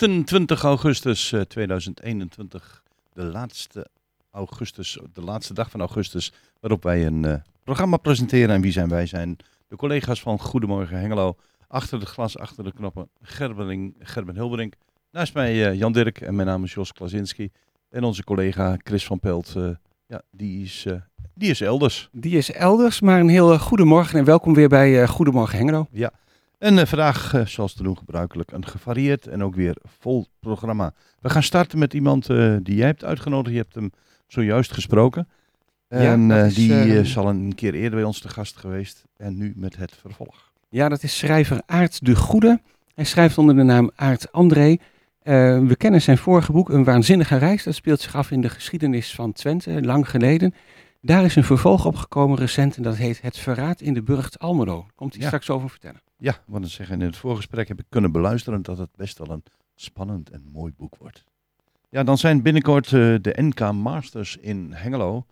28 augustus eh, 2021, de laatste, augustus, de laatste dag van augustus, waarop wij een eh, programma presenteren. En wie zijn wij? Zijn de collega's van Goedemorgen Hengelo. Achter het glas, achter de knoppen, Gerbeling, Gerben Hilberink. Naast mij eh, Jan Dirk en mijn naam is Jos Klasinski. En onze collega Chris van Pelt, eh, ja, die is, eh, die is elders. Die is elders, maar een heel uh, goedemorgen en welkom weer bij uh, Goedemorgen Hengelo. Ja, en uh, vandaag, uh, zoals te doen gebruikelijk, een gevarieerd en ook weer vol programma. We gaan starten met iemand uh, die jij hebt uitgenodigd. Je hebt hem zojuist gesproken. En ja, is, die is al een keer eerder bij ons te gast geweest. En nu met het vervolg. Ja, dat is schrijver Aart de Goede. Hij schrijft onder de naam Aart André. we kennen zijn vorige boek, Een Waanzinnige Reis. Dat speelt zich af in de geschiedenis van Twente, lang geleden. Daar is een vervolg op gekomen recent en dat heet Het Verraad in de Burgt Almelo. Komt hij ja. straks over vertellen. Ja, wat ik zeggen, in het voorgesprek heb ik kunnen beluisteren dat het best wel een spannend en mooi boek wordt. Ja, dan zijn binnenkort uh, de NK Masters in Hengelo,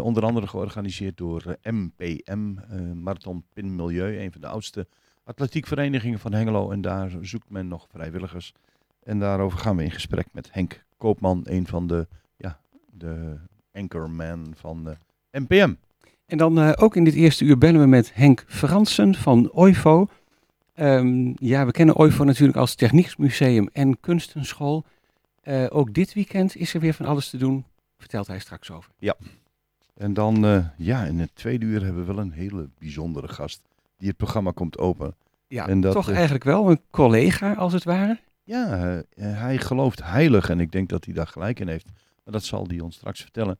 onder andere georganiseerd door uh, MPM, Marathon Pin Milieu, een van de oudste atletiekverenigingen van Hengelo. En daar zoekt men nog vrijwilligers. En daarover gaan we in gesprek met Henk Koopman, een van de, ja, de van de NPM. En dan uh, ook in dit eerste uur bellen we met Henk Fransen van OIVO. Um, ja, we kennen OIVO natuurlijk als Techniekmuseum en Kunstenschool. Uh, ook dit weekend is er weer van alles te doen, vertelt hij straks over. Ja, en dan uh, ja, in het tweede uur hebben we wel een hele bijzondere gast die het programma komt open. Ja, en dat, toch eigenlijk wel een collega als het ware? Ja, hij gelooft heilig en ik denk dat hij daar gelijk in heeft. Maar dat zal hij ons straks vertellen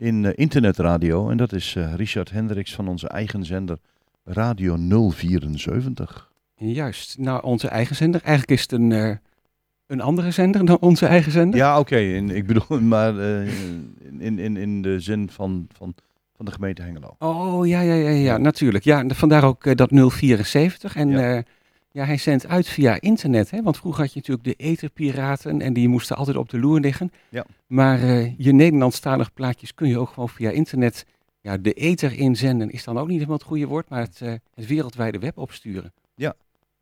in uh, internetradio. En dat is uh, Richard Hendricks van onze eigen zender Radio 074. Juist, nou onze eigen zender. Eigenlijk is het een, uh, een andere zender dan onze eigen zender. Ja, oké. Okay. Ik bedoel, maar in, in, in de zin van, van, van de gemeente Hengelo. Oh, ja, ja, ja, ja, natuurlijk. Ja, vandaar ook dat 074. En ja. Ja, hij zendt uit via internet. Hè? Want vroeger had je natuurlijk de etherpiraten en die moesten altijd op de loer liggen. Ja. Maar uh, je Nederlandstalige plaatjes kun je ook gewoon via internet ja, de ether inzenden. Is dan ook niet helemaal het goede woord, maar het, uh, het wereldwijde web opsturen. Ja.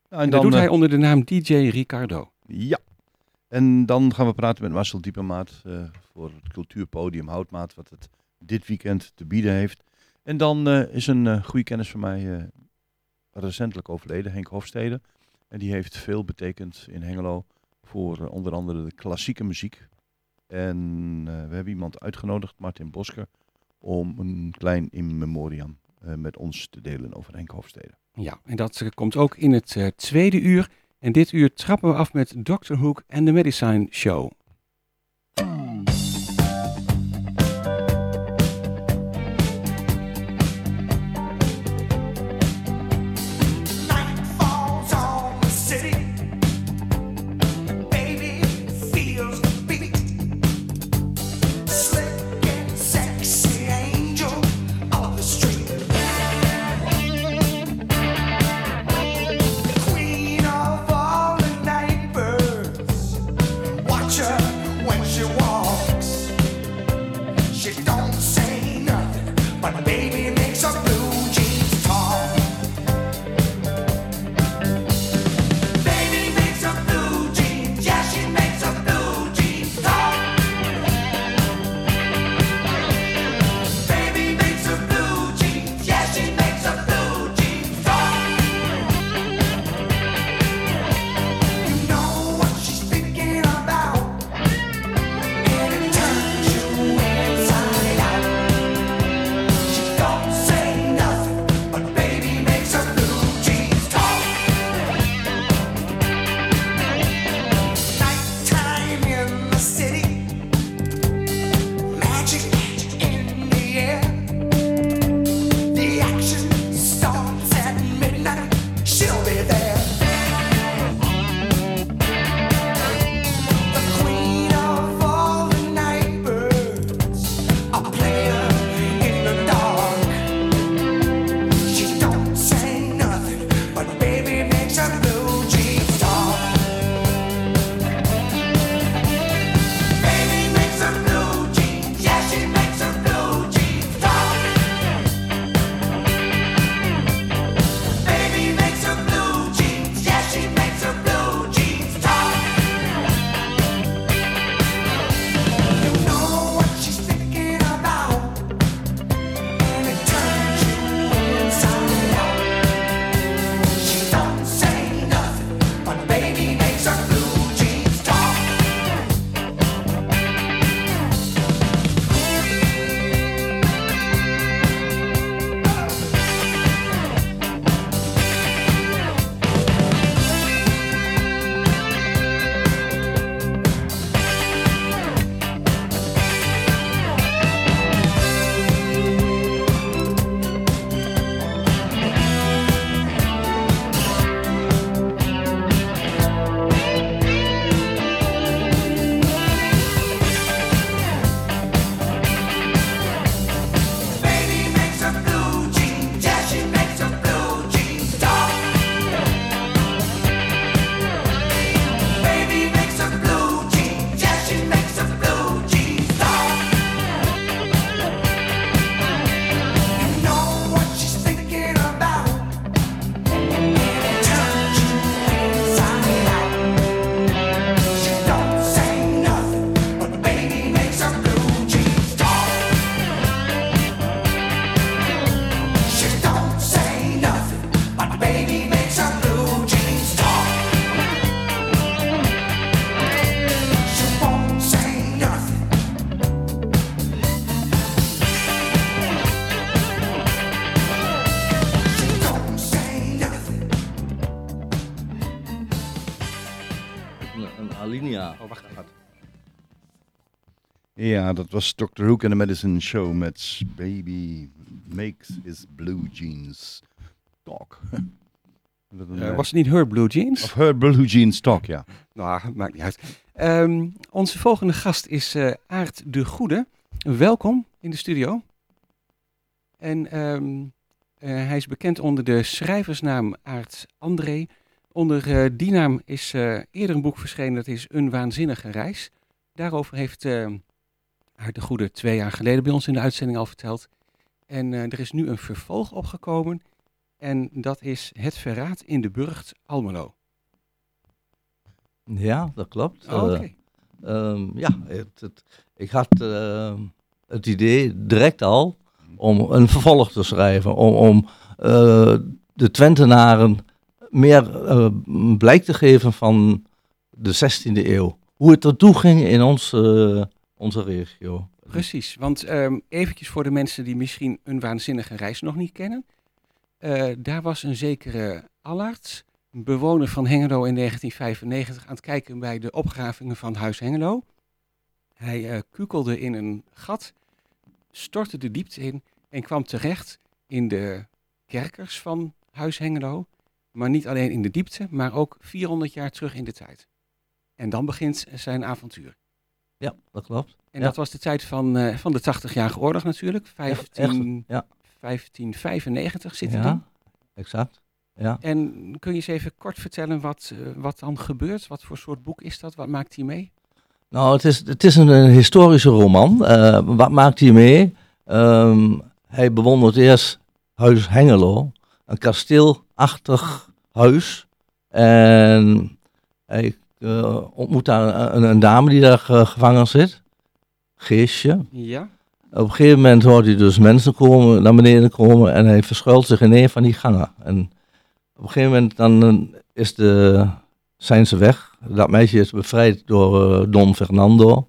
Nou, en, en dan, dat doet uh, hij onder de naam DJ Ricardo. Ja. En dan gaan we praten met Marcel Diepemaat voor het cultuurpodium Houtmaat, wat het dit weekend te bieden heeft. En dan is een goede kennis van mij recentelijk overleden, Henk Hofstede. En die heeft veel betekend in Hengelo voor uh, onder andere de klassieke muziek. En uh, we hebben iemand uitgenodigd, Martin Bosker, om een klein in memoriam uh, met ons te delen over Henk Hofstede. Ja, en dat komt ook in het tweede uur. En dit uur trappen we af met Dr. Hook en de Medicine Show. Ja, dat was Dr. Hook en de Medicine Show met Baby Makes His Blue Jeans Talk. Eh, eh, was het niet Her Blue Jeans? Of Her Blue Jeans Talk, ja. Nou, maakt niet uit. Ehm, onze volgende gast is eh Aart de Goede. Welkom in de studio. En ehm, eh, hij is bekend onder de schrijversnaam Aart André. Onder die naam is eerder een boek verschenen, dat is Een Waanzinnige Reis. Daarover heeft eh Aart de Goede twee jaar geleden bij ons in de uitzending al verteld. En eh, er is nu een vervolg opgekomen. En dat is Het Verraad in de Burgt Almelo. Ja, dat klopt. Oké. Eh, ehm, ja, het, het- ik had ehm, het idee direct al om een vervolg te schrijven. Om, om eh, de Twentenaren meer eh, blijk te geven van de 16e eeuw. Hoe het ertoe ging in ons, eh, onze regio. Precies, want ehm eventjes voor de mensen die misschien een waanzinnige reis nog niet kennen. Eh, daar was een zekere Allard, een bewoner van Hengelo in 1995, aan het kijken bij de opgravingen van Huis Hengelo. Hij eh, kukelde in een gat, stortte de diepte in en kwam terecht in de kerkers van Huis Hengelo. Maar niet alleen in de diepte, maar ook 400 jaar terug in de tijd. En dan begint zijn avontuur. Ja, dat klopt. En Ja. dat was de tijd van, eh, van de 80-jarige oorlog natuurlijk. 15, ja. 1595 zit ja, dan. exact. Ja. En kun je eens even kort vertellen wat, eh, wat dan gebeurt? Wat voor soort boek is dat? Wat maakt hij mee? Nou, het is, het is een, een historische roman. Eh, wat maakt hij mee? Ehm, hij bewondert eerst Huis Hengelo, een kasteelachtig huis. En hij eh, ontmoet daar een, een dame die daar eh, gevangen zit. Geestje. Ja. Op een gegeven moment hoort hij dus mensen komen, naar beneden komen en hij verschuilt zich in een van die gangen. En op een gegeven moment dan eh, is de, zijn ze weg. Dat meisje is bevrijd door Don Fernando,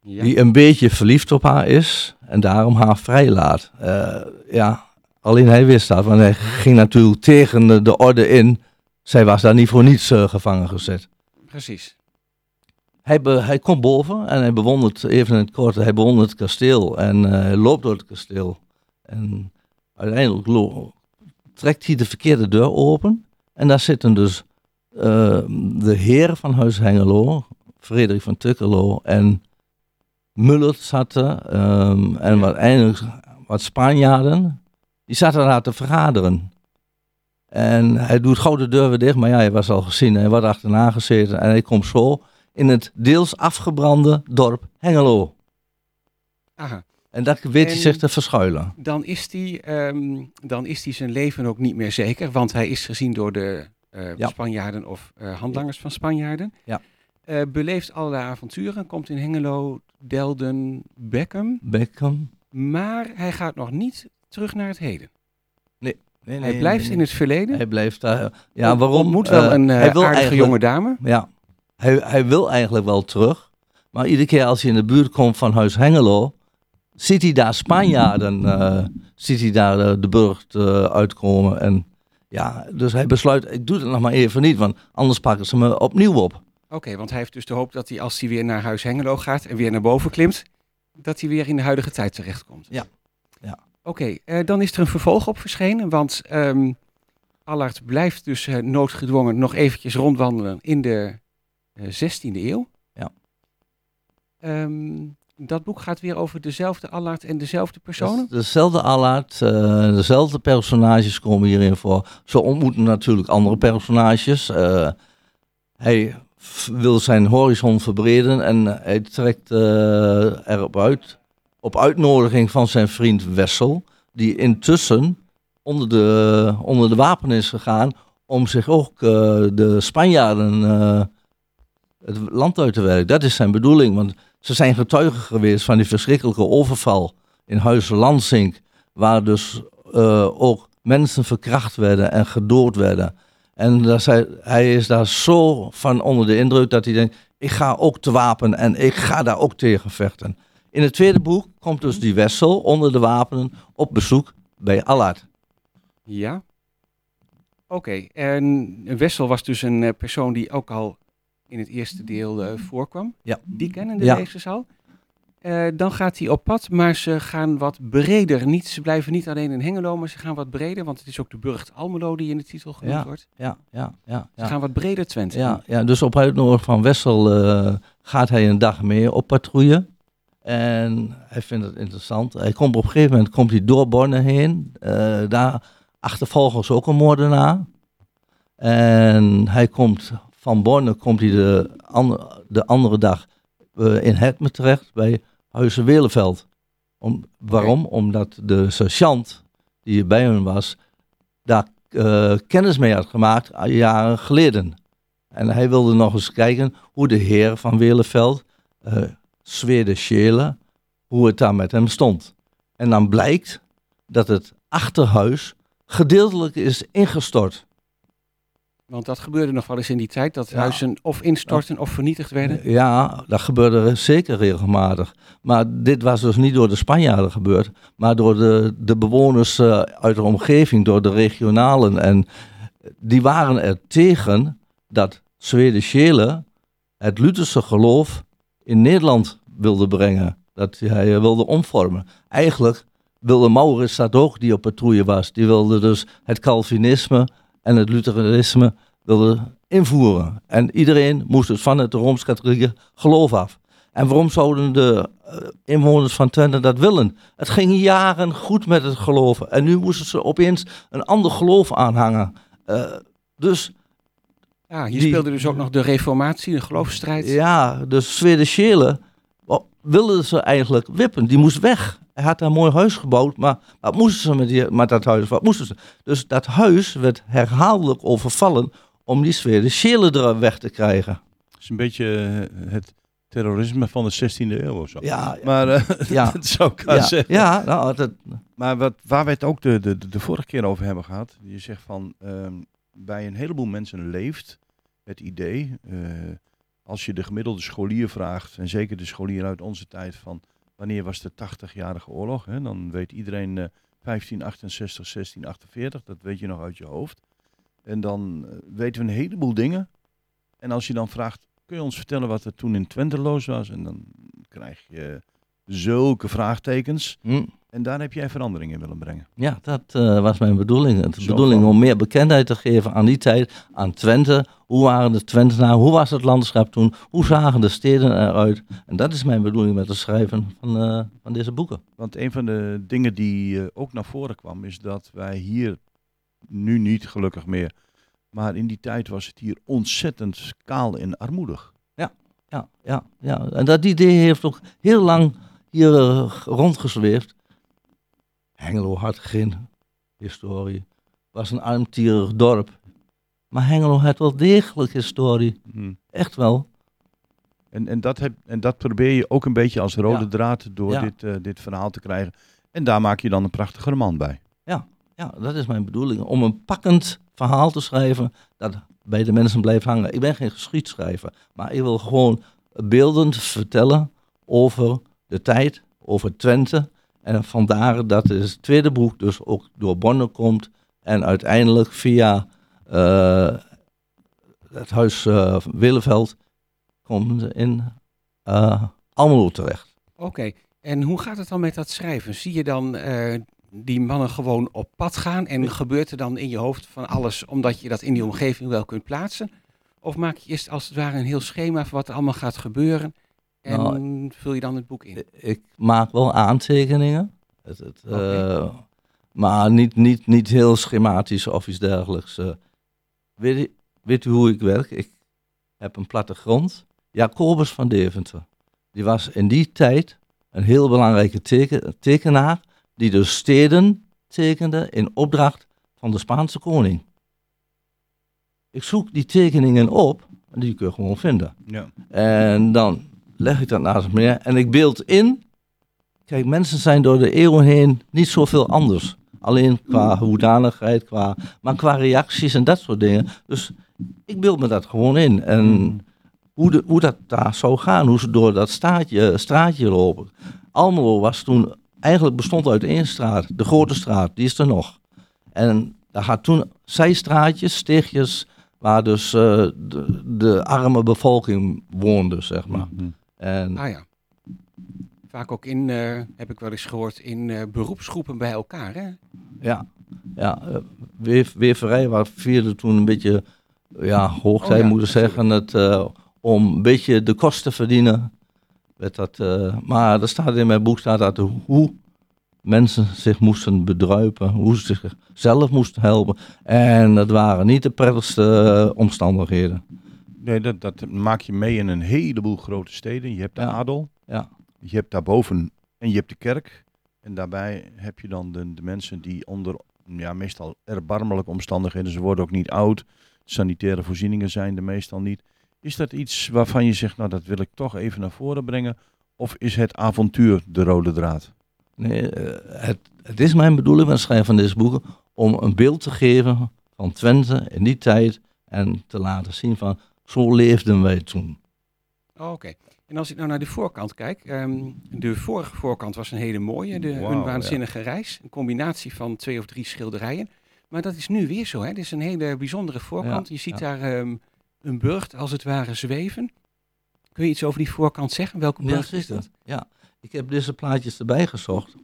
ja. die een beetje verliefd op haar is en daarom haar vrijlaat. Eh, ja, alleen hij wist dat, want hij ging natuurlijk tegen de, de orde in. Zij was daar niet voor niets eh, gevangen gezet. Precies. Hij, be- hij komt boven en hij bewondert, even in het kort, hij bewondert het kasteel en eh, hij loopt door het kasteel. En uiteindelijk lo- trekt hij de verkeerde deur open en daar zitten dus eh, de heer van Huis Hengelo, Frederik van Tukkerlo en Mullert zaten ehm, en wat, eindelijk wat Spanjaarden, die zaten daar te vergaderen. En hij doet gauw de deur weer dicht, maar ja, hij was al gezien. Hij wordt achterna gezeten en hij komt zo in het deels afgebrande dorp Hengelo. Aha. En daar weet hij zich te verschuilen. Dan is, hij, ehm, dan is hij zijn leven ook niet meer zeker, want hij is gezien door de eh, Ja. Spanjaarden of eh, handlangers van Spanjaarden. Ja. Eh, beleeft allerlei avonturen, komt in Hengelo, Delden, Beckham. Beckham. Maar hij gaat nog niet terug naar het heden. Nee, hij blijft in het verleden. Hij blijft daar. Ja, Ont- waarom? Wel Eh, een eh, hij wil aardige eigenlijk- jonge dame. Ja, hij, hij wil eigenlijk wel terug. Maar iedere keer als hij in de buurt komt van Huis Hengelo, ziet hij daar Spanjaarden, eh, ziet hij daar eh, de burcht eh, uitkomen. En ja, dus hij besluit, ik doe het nog maar even niet, want anders pakken ze me opnieuw op. Oké, want hij heeft dus de hoop dat hij als hij weer naar Huis Hengelo gaat en weer naar boven klimt, dat hij weer in de huidige tijd terechtkomt. Ja. Ja. Oké, eh, dan is er een vervolg op verschenen, want ehm Allard blijft dus eh, noodgedwongen nog eventjes rondwandelen in de eh, 16e eeuw. Ja. Ehm, dat boek gaat weer over dezelfde Allard en dezelfde Dus personen. dezelfde Allard, eh, dezelfde personages komen hierin voor. Ze ontmoeten natuurlijk andere personages. Eh, hij wil zijn horizon verbreden en hij trekt eh, erop uit, op uitnodiging van zijn vriend Wessel, die intussen onder de, onder de wapen is gegaan om zich ook eh, de Spanjaarden eh, het land uit te werken. Dat is zijn bedoeling, want ze zijn getuigen geweest van die verschrikkelijke overval in Huizen Lansink, waar dus eh, ook mensen verkracht werden en gedood werden. En hij is daar zo van onder de indruk dat hij denkt, ik ga ook te wapen en ik ga daar ook tegen vechten. In het tweede boek komt dus die Wessel onder de wapenen op bezoek bij Allard. Ja. Oké, en Wessel was dus een eh, persoon die ook al in het eerste deel eh, voorkwam. Ja. Die kennen de Ja. lezers al. Eh, dan gaat hij op pad, maar ze gaan wat breder. Niet, ze blijven niet alleen in Hengelo, maar ze gaan wat breder. Want het is ook de burcht Almelo die in de titel genoemd Ja. wordt. Ja, ja, ja. Ze ja. gaan wat breder Twente. Ja, ja, dus op uitnodiging van Wessel gaat hij een dag mee op patrouille. En hij vindt het interessant. Hij komt op een gegeven moment komt hij door Borne heen. Eh, daar achtervolgen ze ook een moordenaar. En hij komt van Borne komt hij de, andere de andere dag eh, in Hetme terecht bij Huizen Weleveld. Om, waarom? Omdat de sergeant die bij hem was, daar eh, kennis mee had gemaakt eh, jaren geleden. En hij wilde nog eens kijken hoe de heer van Weleveld, eh Zwede Schele, hoe het daar met hem stond. En dan blijkt dat het achterhuis gedeeltelijk is ingestort. Want dat gebeurde nog wel eens in die tijd. Dat Ja. huizen of instorten of vernietigd werden. Ja, dat gebeurde zeker regelmatig. Maar dit was dus niet door de Spanjaarden gebeurd, maar door de, de bewoners eh, uit de omgeving, door de regionalen. En die waren er tegen dat Zweden Schele het Lutherse geloof in Nederland wilde brengen. Dat hij wilde omvormen. Eigenlijk wilde Maurits dat ook, die op patrouille was. Die wilde dus het Calvinisme en het Lutheranisme wilde invoeren. En iedereen moest dus van het Rooms-Katholieke geloof af. En waarom zouden de eh, inwoners van Twente dat willen? Het ging jaren goed met het geloven. En nu moesten ze opeens een ander geloof aanhangen. Eh, dus Ja, hier Die- speelde dus ook nog de reformatie, de geloofsstrijd. ja, de wa- wilden ze eigenlijk wippen. Die moest weg. Hij had een mooi huis gebouwd, maar wat moesten ze met, die, met dat huis? Wat moesten ze? Dus dat huis werd herhaaldelijk overvallen om die Zweden Schele er weg te krijgen. Het is een beetje eh, het terrorisme van de 16e eeuw of zo. Ja, Maar eh, ja. dat zou ik wel ja, zeggen. ja nou, dat, Maar wat, waar we het ook de, de, de vorige keer over hebben gehad. Je zegt van ehm, bij een heleboel mensen leeft het idee. eh, als je de gemiddelde scholier vraagt. En zeker de scholier uit onze tijd. Van wanneer was de 80-jarige oorlog? Hè, dan weet iedereen eh 1568, 1648. Dat weet je nog uit je hoofd. En dan eh, weten we een heleboel dingen. En als je dan vraagt. Kun je ons vertellen wat er toen in Twente los was? En dan krijg je zulke vraagtekens. hm, En daar heb jij verandering in willen brengen. ja, dat eh, was mijn bedoeling. Het Zo bedoeling van- om meer bekendheid te geven aan die tijd, aan Twente. Hoe waren de Twentenaren? Hoe was het landschap toen? Hoe zagen de steden eruit? En dat is mijn bedoeling met het schrijven van, eh, van deze boeken. Want een van de dingen die eh, ook naar voren kwam, is dat wij hier nu niet gelukkig meer. Maar in die tijd was het hier ontzettend kaal en armoedig. Ja, ja, ja. En dat idee heeft ook heel lang hier rondgezweefd. Hengelo had geen historie. Was een armtierig dorp. Maar Hengelo had wel degelijk historie. Hm. Echt wel. En, en, dat heb, en dat probeer je ook een beetje als rode Ja. draad door Ja. dit, eh, dit verhaal te krijgen. En daar maak je dan een prachtige roman bij. Ja, dat is mijn bedoeling. Om een pakkend verhaal te schrijven dat bij de mensen blijft hangen. Ik ben geen geschiedschrijver, maar ik wil gewoon beeldend vertellen over de tijd, over Twente. En vandaar dat het tweede boek dus ook door Bonne komt en uiteindelijk via eh, het huis eh Willeveld komt in eh Almelo terecht. Oké, en hoe gaat het dan met dat schrijven? Zie je dan die mannen gewoon op pad gaan en gebeurt er dan in je hoofd van alles omdat je dat in die omgeving wel kunt plaatsen? Of maak je eerst als het ware een heel schema van wat er allemaal gaat gebeuren en Nou, vul je dan het boek in? Ik maak wel aantekeningen. Het, het, eh, maar niet, niet, niet heel schematisch of iets dergelijks. eh. weet, u, weet u hoe ik werk? Ik heb een plattegrond. Jacobus van Deventer. Die was in die tijd een heel belangrijke teken, tekenaar. Die de steden tekende in opdracht van de Spaanse koning. Ik zoek die tekeningen op. En die kun je gewoon vinden. Ja. En dan leg ik dat naast me neer en ik beeld in. Kijk, mensen zijn door de eeuwen heen niet zoveel anders. Alleen qua hoedanigheid, qua, maar qua reacties en dat soort dingen. Dus ik beeld me dat gewoon in. En hoe, hoe dat daar zou gaan, hoe ze door dat staatje, straatje lopen. Almelo was toen, eigenlijk bestond uit één straat. De grote straat, die is er nog. En daar had toen zijstraatjes, steegjes, waar dus eh, de, arme bevolking woonde, zeg maar. Mhm. En Ah ja. vaak ook in, eh, heb ik wel eens gehoord, in eh, beroepsgroepen bij elkaar. Hè? Ja, ja uh, weer, weverij waar vierde toen een beetje ja, hoog Oh ja, moeten zeggen. Het, om een beetje de kosten te verdienen. Werd dat, maar er staat in mijn boek staat dat hoe mensen zich moesten bedruipen, hoe ze zichzelf moesten helpen. En dat waren niet de prettigste omstandigheden. Nee, dat, dat maak je mee in een heleboel grote steden. Je hebt de Ja. adel, Ja, je hebt daarboven en je hebt de kerk. En daarbij heb je dan de, de mensen die onder ja, meestal erbarmelijke omstandigheden, ze worden ook niet oud, sanitaire voorzieningen zijn er meestal niet. Is dat iets waarvan je zegt, nou dat wil ik toch even naar voren brengen? Of is het avontuur de rode draad? nee, eh, het, het is mijn bedoeling met het schrijven van deze boeken om een beeld te geven van Twente in die tijd en te laten zien van zo leefden wij toen. Oh, Oké. En als ik nou naar de voorkant kijk, ehm, de vorige voorkant was een hele mooie, de, een ja. waanzinnige reis. Een combinatie van twee of drie schilderijen. Maar dat is nu weer zo, hè? Dit is een hele bijzondere voorkant. Ja, je ziet ja. daar ehm, een burcht als het ware zweven. Kun je iets over die voorkant zeggen? Welke Ja, burcht is dat? Ja, ik heb deze plaatjes erbij gezocht.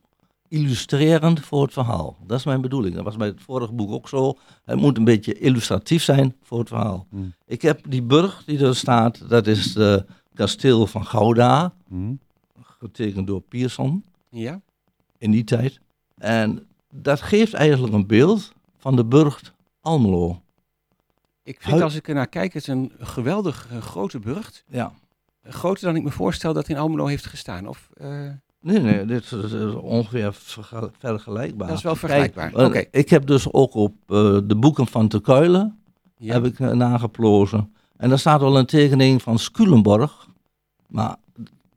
Illustrerend voor het verhaal. Dat is mijn bedoeling. Dat was bij het vorige boek ook zo. Het moet een beetje illustratief zijn voor het verhaal. Hmm. Ik heb die burg die er staat, dat is het kasteel van Gouda, Hm? getekend door Pierson Ja? in die tijd. En dat geeft eigenlijk een beeld van de burcht Almelo. Ik vind als ik er naar kijk, het is een geweldig grote burcht. Ja. Groter dan ik me voorstel dat in Almelo heeft gestaan. Of, eh, Nee, nee, dit is, is ongeveer verge- vergelijkbaar. dat is wel vergelijkbaar. eh, Oké. Ik heb dus ook op eh, de boeken van Te Kuilen Ja. heb ik eh, nageplozen. En daar staat wel een tekening van Sculenborg. Maar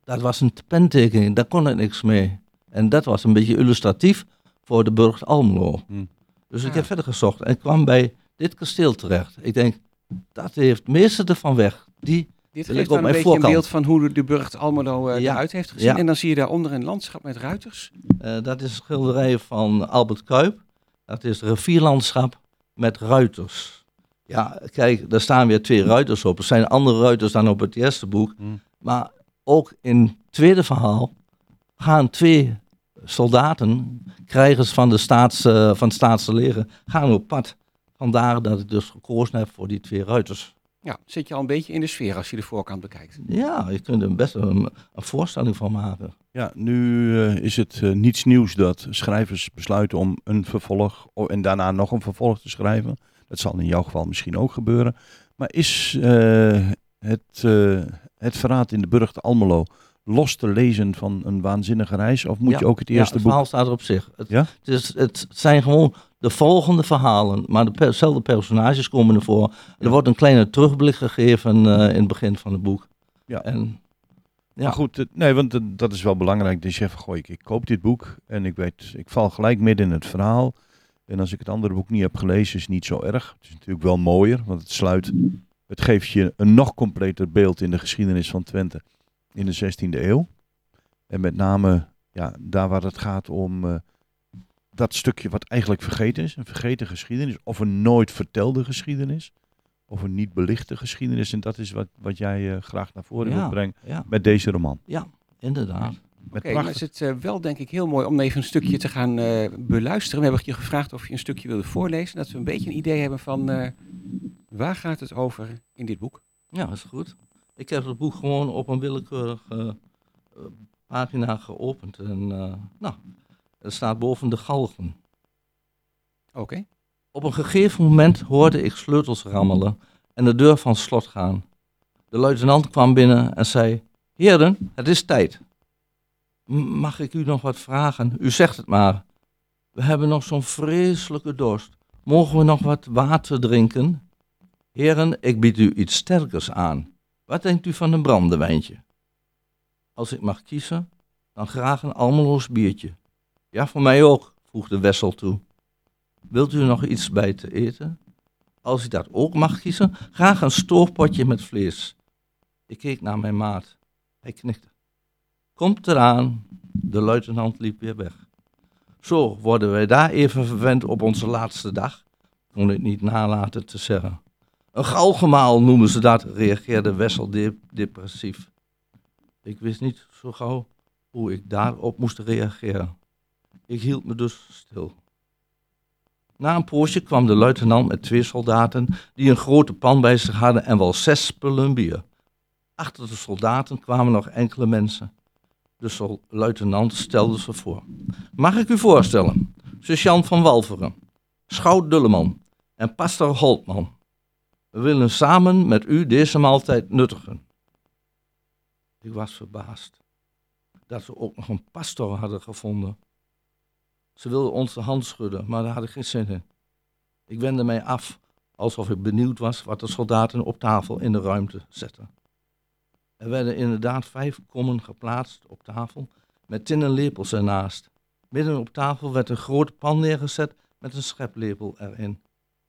dat was een pentekening, daar kon ik niks mee. En dat was een beetje illustratief voor de burcht Almelo. Hm. Dus ik Ah. heb verder gezocht en kwam bij dit kasteel terecht. Ik denk, dat heeft het meeste ervan weg. Die, Dit geeft dan een beetje een beeld van hoe de, burcht Almelo eh, Ja. eruit heeft gezien. Ja. En dan zie je daaronder een landschap met ruiters. eh, dat is een schilderij van Albert Kuip. Dat is rivierlandschap met ruiters. Ja, kijk, daar staan weer twee ruiters op. Er zijn andere ruiters dan op het eerste boek. Hm. Maar ook in het tweede verhaal gaan twee soldaten, krijgers van, de staats, eh, van het staatse leger, gaan op pad. Vandaar dat ik dus gekozen heb voor die twee ruiters. Ja, zit je al een beetje in de sfeer als je de voorkant bekijkt. Ja, je kunt er best een, een voorstelling van maken. Ja, nu eh, is het eh, niets nieuws dat schrijvers besluiten om een vervolg o- en daarna nog een vervolg te schrijven. Dat zal in jouw geval misschien ook gebeuren. Maar is eh, het, eh, het verraad in de burcht Almelo los te lezen van een waanzinnige reis? Of moet Ja, je ook het Ja, eerste het boek... verhaal staat er op zich. Het, Ja? het, is, het zijn gewoon de volgende verhalen, maar de- dezelfde personages komen ervoor. Er wordt een kleine terugblik gegeven eh, in het begin van het boek. Ja. En Ja. Maar goed, nee, want dat is wel belangrijk. Dus je zegt, goh, ik, ik koop dit boek en ik weet, ik val gelijk midden in het verhaal. En als ik het andere boek niet heb gelezen, is het niet zo erg. Het is natuurlijk wel mooier, want het sluit, het geeft je een nog completer beeld in de geschiedenis van Twente in de 16e eeuw. En met name, ja, daar waar het gaat om eh, dat stukje wat eigenlijk vergeten is, een vergeten geschiedenis, of een nooit vertelde geschiedenis, of een niet belichte geschiedenis. En dat is wat, wat jij eh, graag naar voren Ja. wilt brengen ja, met deze roman. inderdaad. Met Oké, maar is het eh, wel denk ik heel mooi om even een stukje te gaan eh, beluisteren. We hebben je gevraagd of je een stukje wilde voorlezen. Dat we een beetje een idee hebben van eh, waar gaat het over in dit boek. Ja, dat is goed. Ik heb het boek gewoon op een willekeurige eh, pagina geopend. En eh, nou, er staat boven de galgen. Oké. Op een gegeven moment hoorde ik sleutels rammelen en de deur van slot gaan. De luitenant kwam binnen en zei: Heren, het is tijd. Mag ik u nog wat vragen? U zegt het maar. We hebben nog zo'n vreselijke dorst. Mogen we nog wat water drinken? Heren, ik bied u iets sterkers aan. Wat denkt u van een brandewijntje? Als ik mag kiezen, dan graag een Almeloos biertje. Ja, voor mij ook, voegde Wessel toe. Wilt u nog iets bij te eten? Als ik dat ook mag kiezen, graag een stoofpotje met vlees. Ik keek naar mijn maat. Hij knikte. Komt eraan. De luitenant liep weer weg. Zo worden wij daar even verwend op onze laatste dag, kon ik niet nalaten te zeggen. Een galgemaal noemen ze dat, reageerde Wessel de- depressief. Ik wist niet zo gauw hoe ik daarop moest reageren. Ik hield me dus stil. Na een poosje kwam de luitenant met twee soldaten die een grote pan bij zich hadden en wel zes spullen. Achter de soldaten kwamen nog enkele mensen. De luitenant stelde ze voor. Mag ik u voorstellen? Sergeant van Walveren, schout Dulleman en pastor Holtman. We willen samen met u deze maaltijd nuttigen. Ik was verbaasd dat ze ook nog een pastor hadden gevonden. Ze wilden ons de hand schudden, maar daar had ik geen zin in. Ik wendde mij af, alsof ik benieuwd was wat de soldaten op tafel in de ruimte zetten. Er werden inderdaad vijf kommen geplaatst op tafel, met tinnen lepels ernaast. Midden op tafel werd een grote pan neergezet met een scheplepel erin.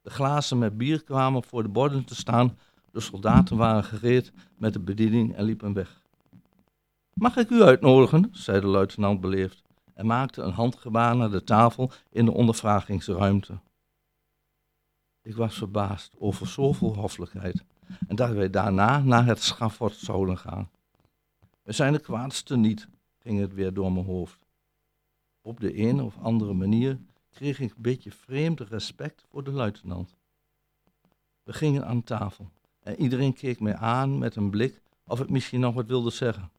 De glazen met bier kwamen voor de borden te staan. De soldaten waren gereed met de bediening en liepen weg. Mag ik u uitnodigen? zei de luitenant beleefd en maakte een handgebaar naar de tafel in de ondervragingsruimte. Ik was verbaasd over zoveel hoffelijkheid en dat wij daarna naar het schafot zouden gaan. We zijn de kwaadste niet, ging het weer door mijn hoofd. Op de een of andere manier kreeg ik een beetje vreemd respect voor de luitenant. We gingen aan tafel en iedereen keek mij aan met een blik of ik misschien nog wat wilde zeggen.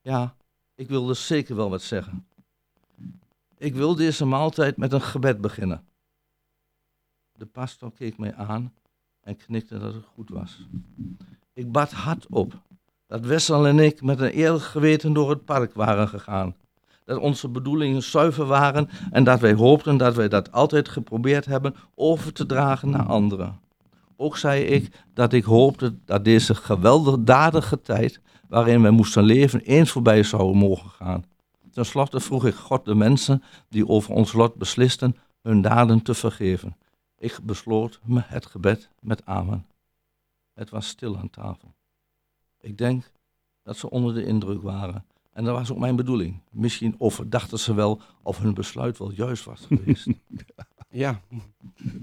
Ja, ik wilde zeker wel wat zeggen. Ik wil deze maaltijd met een gebed beginnen. De pastor keek mij aan en knikte dat het goed was. Ik bad hard op dat Wessel en ik met een eerlijk geweten door het park waren gegaan. Dat onze bedoelingen zuiver waren en dat wij hoopten dat wij dat altijd geprobeerd hebben over te dragen naar anderen. Ook zei ik dat ik hoopte dat deze gewelddadige tijd waarin wij moesten leven eens voorbij zou mogen gaan. Ten slotte vroeg ik God de mensen die over ons lot beslisten hun daden te vergeven. Ik besloot me het gebed met amen. Het was stil aan tafel. Ik denk dat ze onder de indruk waren. En dat was ook mijn bedoeling. Misschien overdachten ze wel of hun besluit wel juist was geweest. Ja.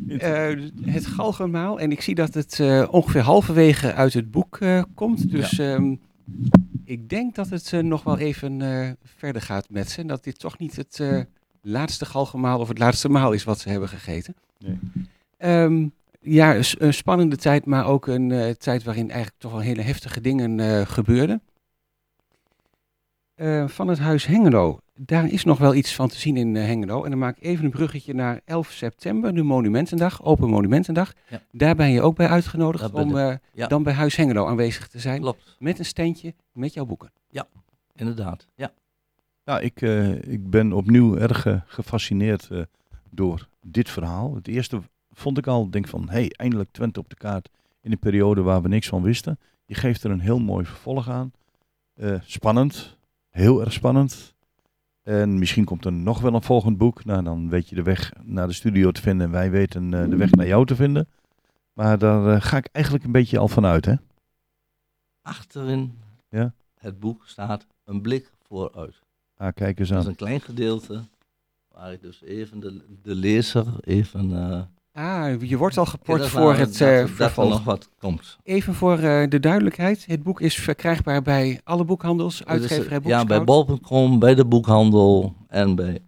Eh, het galgenmaal. En ik zie dat het eh, ongeveer halverwege uit het boek eh, komt. Dus ehm, ik denk dat het eh, nog wel even eh, verder gaat met ze. En dat dit toch niet het eh, laatste galgenmaal of het laatste maal is wat ze hebben gegeten. Nee. Ehm, ja, een spannende tijd, maar ook een tijd waarin eigenlijk toch wel hele heftige dingen gebeurden. Van het huis Hengelo. Daar is nog wel iets van te zien in eh, Hengelo. En dan maak ik even een bruggetje naar 11 september, de Monumentendag, Open Monumentendag. Ja. Daar ben je ook bij uitgenodigd om eh, Ja. dan bij Huis Hengelo aanwezig te zijn. Klopt, Met een standje met jouw boeken. inderdaad. Ja. Ja, ik, eh, ik ben opnieuw erg gefascineerd eh, door dit verhaal. Het eerste vond ik al, denk van, hey, eindelijk Twente op de kaart in een periode waar we niks van wisten. Je geeft er een heel mooi vervolg aan. Eh, spannend, heel erg spannend. En misschien komt er nog wel een volgend boek. Nou, dan weet je de weg naar de studio te vinden en wij weten eh, de weg naar jou te vinden. Maar daar eh, ga ik eigenlijk een beetje al van uit, hè? Achterin Ja. het boek staat een blik vooruit. Ah, kijk eens Dat is aan. een klein gedeelte waar ik dus even de, de lezer even... eh, Ah, je wordt al geport voor het dat, eh, dat er vervolg. nog wat komt. Even voor eh, de duidelijkheid. Het boek is verkrijgbaar bij alle boekhandels, uitgeverij Dus, eh, ja, bij bol.com, bij de boekhandel en bij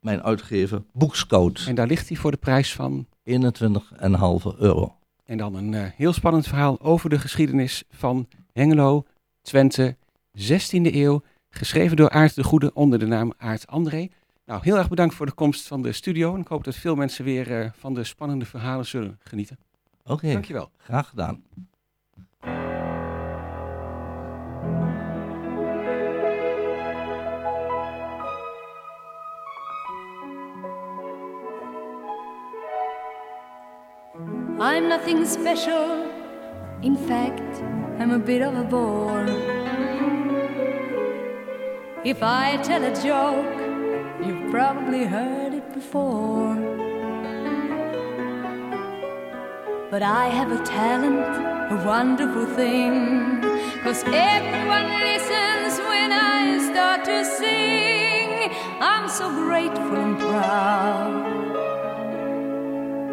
mijn uitgever Boekscout. En daar ligt hij voor de prijs van. 21,5 euro. En dan een eh, heel spannend verhaal over de geschiedenis van Hengelo, Twente, 16e eeuw. Geschreven door Aart de Goede onder de naam Aart André. Nou, heel erg bedankt voor de komst van de studio. En ik hoop dat veel mensen weer eh, van de spannende verhalen zullen genieten. Oké, Dankjewel. graag gedaan. I'm nothing special. In fact, I'm a bit of a bore. If I tell a joke, probably heard it before. But I have a talent, a wonderful thing. Cause everyone listens when I start to sing. I'm so grateful and proud.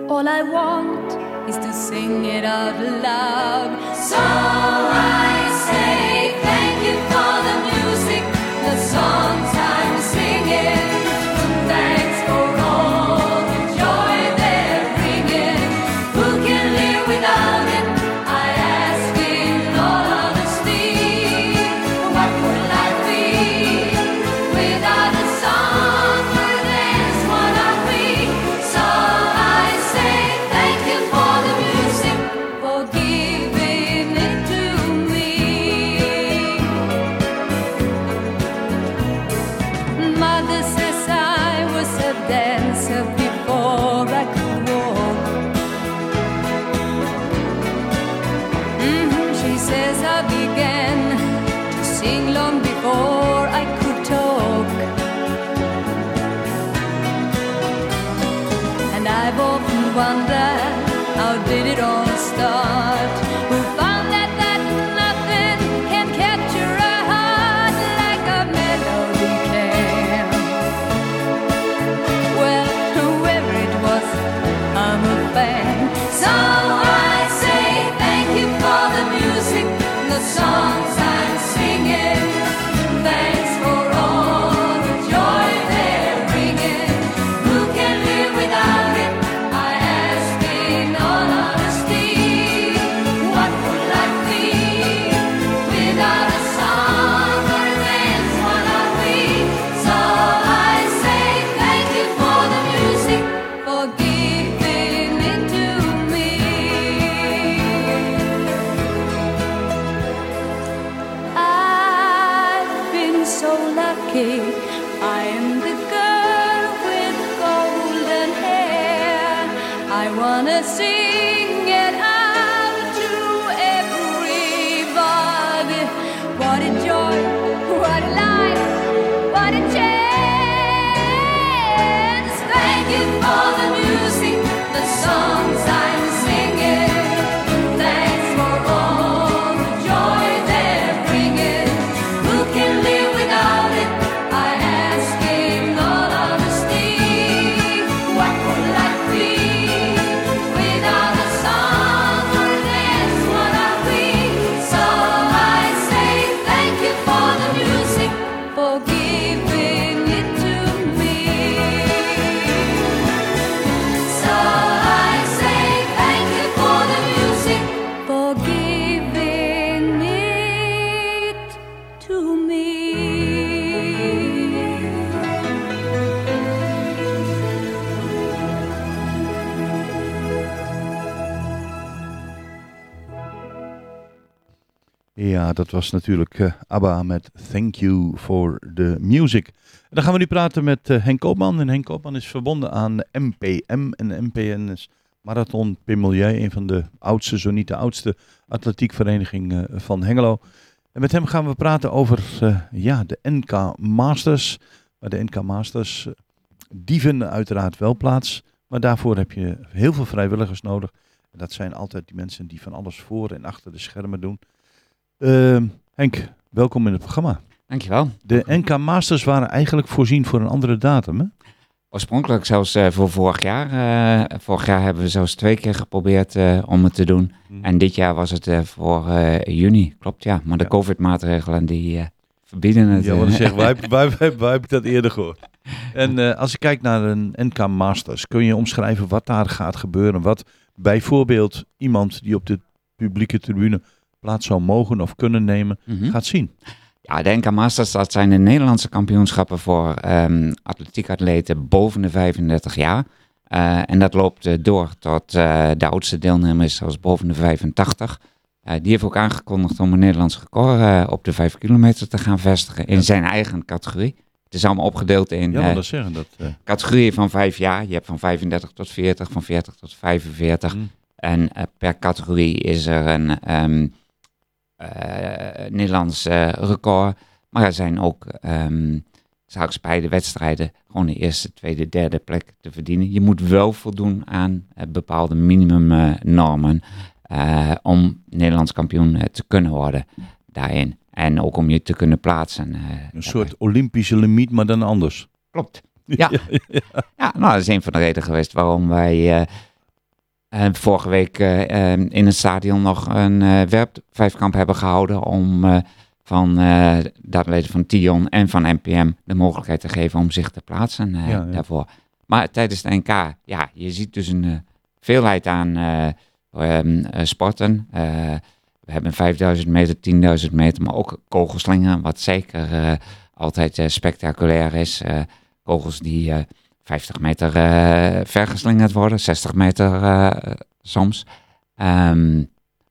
All I want is to sing it out loud. So I say Dat was natuurlijk eh, ABBA met Thank You for the Music. En dan gaan we nu praten met eh, Henk Koopman. En Henk Koopman is verbonden aan MPM. En MPN is Marathon Pimelieu, een van de oudste, zo niet de oudste atletiekvereniging eh, van Hengelo. En met hem gaan we praten over ja, de NK Masters. Maar de NK Masters, die vinden uiteraard wel plaats. Maar daarvoor heb je heel veel vrijwilligers nodig. En dat zijn altijd die mensen die van alles voor en achter de schermen doen. Ehm, Henk, welkom in het programma. Dankjewel. De NK Masters waren eigenlijk voorzien voor een andere datum, hè? Oorspronkelijk zelfs eh, voor vorig jaar. Eh, vorig jaar hebben we zelfs twee keer geprobeerd eh, om het te doen. En dit jaar was het voor juni, klopt ja. Maar de Ja. COVID-maatregelen die verbieden het. Ja, wat ik zeg, wij, wij, wij, wij hebben dat eerder gehoord. En als je kijkt naar een NK Masters, kun je omschrijven wat daar gaat gebeuren? Wat bijvoorbeeld iemand die op de publieke tribune plaats zou mogen of kunnen nemen, Mhm. gaat zien? Ja, de NK Masters, dat zijn de Nederlandse kampioenschappen voor ehm atletiekatleten boven de 35 jaar. Eh, en dat loopt eh, door tot eh, de oudste deelnemer is boven de 85. Eh, die heeft ook aangekondigd om een Nederlands record op de 5 kilometer te gaan vestigen in Ja. zijn eigen categorie. Het is allemaal opgedeeld in Ja, dat zeggen dat. categorieën van 5 jaar. Je hebt van 35 tot 40, van 40 tot 45. mm. En per categorie is er een ehm, eh, Nederlands eh, record. Maar er zijn ook ehm straks bij de wedstrijden gewoon de eerste, tweede, derde plek te verdienen. Je moet wel voldoen aan eh, bepaalde minimumnormen eh, om Nederlands kampioen eh, te kunnen worden daarin. En ook om je te kunnen plaatsen. eh, Een soort Olympische limiet, maar dan anders. Klopt. Ja. Ja, nou, dat is een van de redenen geweest waarom wij vorige week eh, eh, in het stadion nog een eh werpvijfkamp hebben gehouden om eh, van de atleten van Tion en van NPM de mogelijkheid te geven om zich te plaatsen Ja, ja. daarvoor. Maar tijdens de NK, ja, je ziet dus een veelheid aan eh, ehm, eh, sporten. We hebben 5000 meter, 10.000 meter, maar ook kogelslingen, wat zeker altijd spectaculair is. Kogels die 50 meter eh vergeslingerd worden, 60 meter eh, soms. Ehm,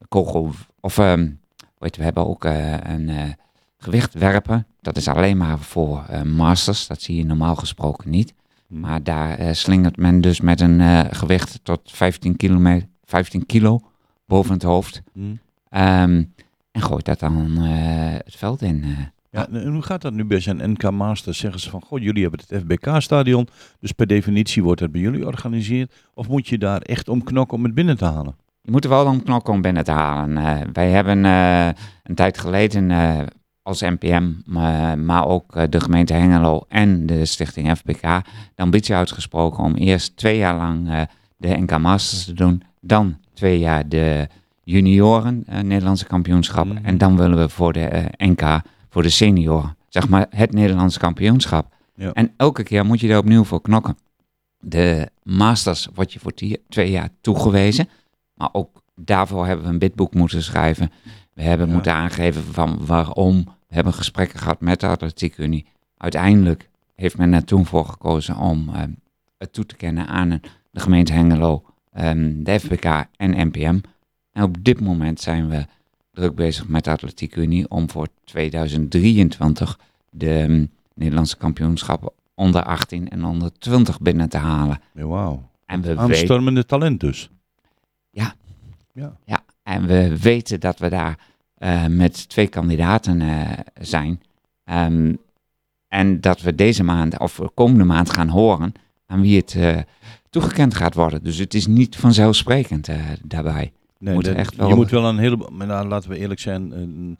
kogel, of ehm, weet je, we hebben ook eh, een gewicht werpen, dat is alleen maar voor masters. Dat zie je normaal gesproken niet. Hm. Maar daar slingert men dus met een gewicht tot 15, kilometer, 15 kilo boven het hoofd. Hm. Ehm, en gooit dat dan het veld in. Ja, en hoe gaat dat nu bij zijn NK Masters? Zeggen ze van, goh, jullie hebben het FBK-stadion, dus per definitie wordt het bij jullie georganiseerd. Of moet je daar echt om knokken om het binnen te halen? Je moet er wel om knokken om binnen te halen. Eh, wij hebben eh, een tijd geleden eh, als NPM, maar, ook de gemeente Hengelo en de stichting FBK de ambitie uitgesproken om eerst twee jaar lang de NK Masters te doen, dan twee jaar de junioren Nederlandse kampioenschap Mhm. en dan willen we voor de NK, voor de senioren, zeg maar het Nederlandse kampioenschap. Ja. En elke keer moet je er opnieuw voor knokken. De Masters wordt je voor twee jaar toegewezen. Maar ook daarvoor hebben we een bidboek moeten schrijven. We hebben Ja. moeten aangeven van waarom. We hebben gesprekken gehad met de Atletiek Unie. Uiteindelijk heeft men er toen voor gekozen om eh, het toe te kennen aan de gemeente Hengelo, ehm, de FBK en NPM. En op dit moment zijn we druk bezig met de Atletiek Unie om voor 2023 de ehm, Nederlandse kampioenschappen onder 18 en onder 20 binnen te halen. Ja, wauw. En we weten Aanstormende talent dus. Ja. Ja. Ja, en we weten dat we daar eh, met twee kandidaten eh, zijn. Ehm, en dat we deze maand, of komende maand, gaan horen aan wie het eh, toegekend gaat worden. Dus het is niet vanzelfsprekend daarbij. Nee, Moet dat- echt wel- Je moet wel een heleboel, maar nou, laten we eerlijk zijn, een-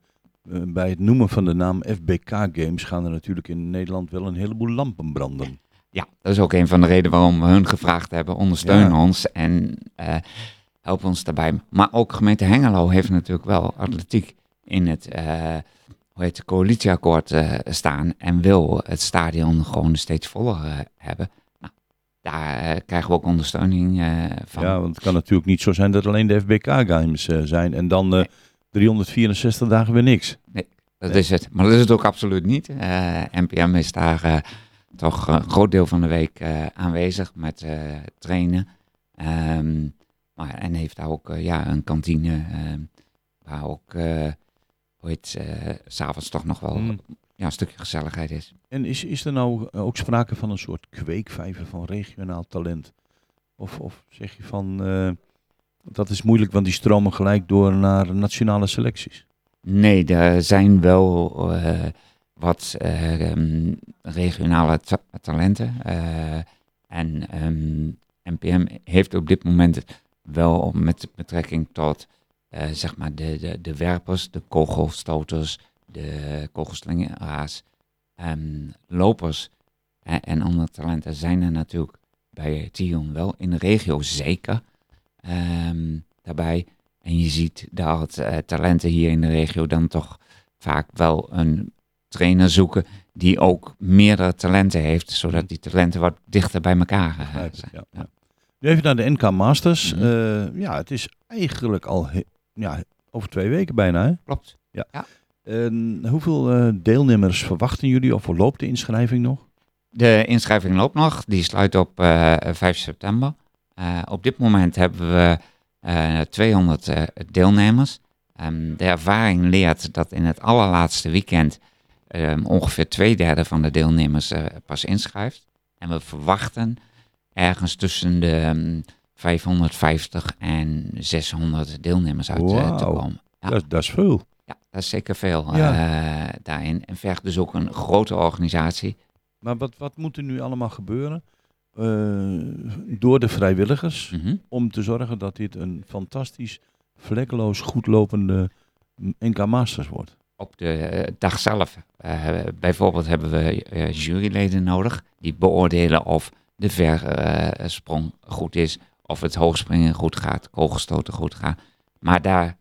bij het noemen van de naam FBK Games gaan er natuurlijk in Nederland wel een heleboel lampen branden. Ja, dat is ook een van de redenen waarom we hun gevraagd hebben. Ondersteun Ja. ons en eh, help ons daarbij. Maar ook gemeente Hengelo heeft natuurlijk wel atletiek in het eh, hoe heet het, coalitieakkoord eh, staan. En wil het stadion gewoon steeds voller hebben. Daar eh, krijgen we ook ondersteuning eh, van. Ja, want het kan natuurlijk niet zo zijn dat alleen de FBK Games eh, zijn en dan eh, Nee. 364 dagen weer niks. Dat Nee. is het. Maar dat is het ook absoluut niet. NPM is daar toch een groot deel van de week aanwezig met trainen. Ehm, maar, en heeft daar ook ja, een kantine ehm, waar ook, hoe heet eh, s'avonds toch nog wel Hmm. Ja, een stukje gezelligheid is. En is, is er nou ook sprake van een soort kweekvijver van regionaal talent? Of, of zeg je van, eh, dat is moeilijk, want die stromen gelijk door naar nationale selecties? Nee, er zijn wel eh, wat eh, ehm, regionale ta- talenten. eh, en ehm, NPM heeft op dit moment wel met betrekking tot eh, zeg maar de, de, de werpers, de kogelstoters, de kogelslingeraars, ehm, lopers eh, en andere talenten zijn er natuurlijk bij Tion wel in de regio zeker ehm, daarbij. En je ziet dat eh, talenten hier in de regio dan toch vaak wel een trainer zoeken die ook meerdere talenten heeft, zodat die talenten wat dichter bij elkaar eh, ik, zijn. ja, ja. Nu even naar de NK Masters. Mhm. Eh, ja, het is eigenlijk al ja, over twee weken bijna. Hè? Klopt. En hoeveel eh, deelnemers verwachten jullie of loopt de inschrijving nog? De inschrijving loopt nog, die sluit op eh, 5 september. Eh, op dit moment hebben we eh, 200 eh, deelnemers. Ehm, de ervaring leert dat in het allerlaatste weekend ehm, ongeveer twee derde van de deelnemers eh, pas inschrijft. En we verwachten ergens tussen de ehm, 550 en 600 deelnemers uit eh, te komen. Ja. Dat, dat is veel. Dat is zeker veel Ja. eh, daarin. En vergt dus ook een grote organisatie. Maar wat, wat moet er nu allemaal gebeuren eh, door de vrijwilligers Mhm. om te zorgen dat dit een fantastisch, vlekkeloos, goedlopende NK Masters wordt? op de eh, dag zelf. bijvoorbeeld hebben we juryleden nodig die beoordelen of de versprong goed is, of het hoogspringen goed gaat, kogelstoten goed gaat. Maar daar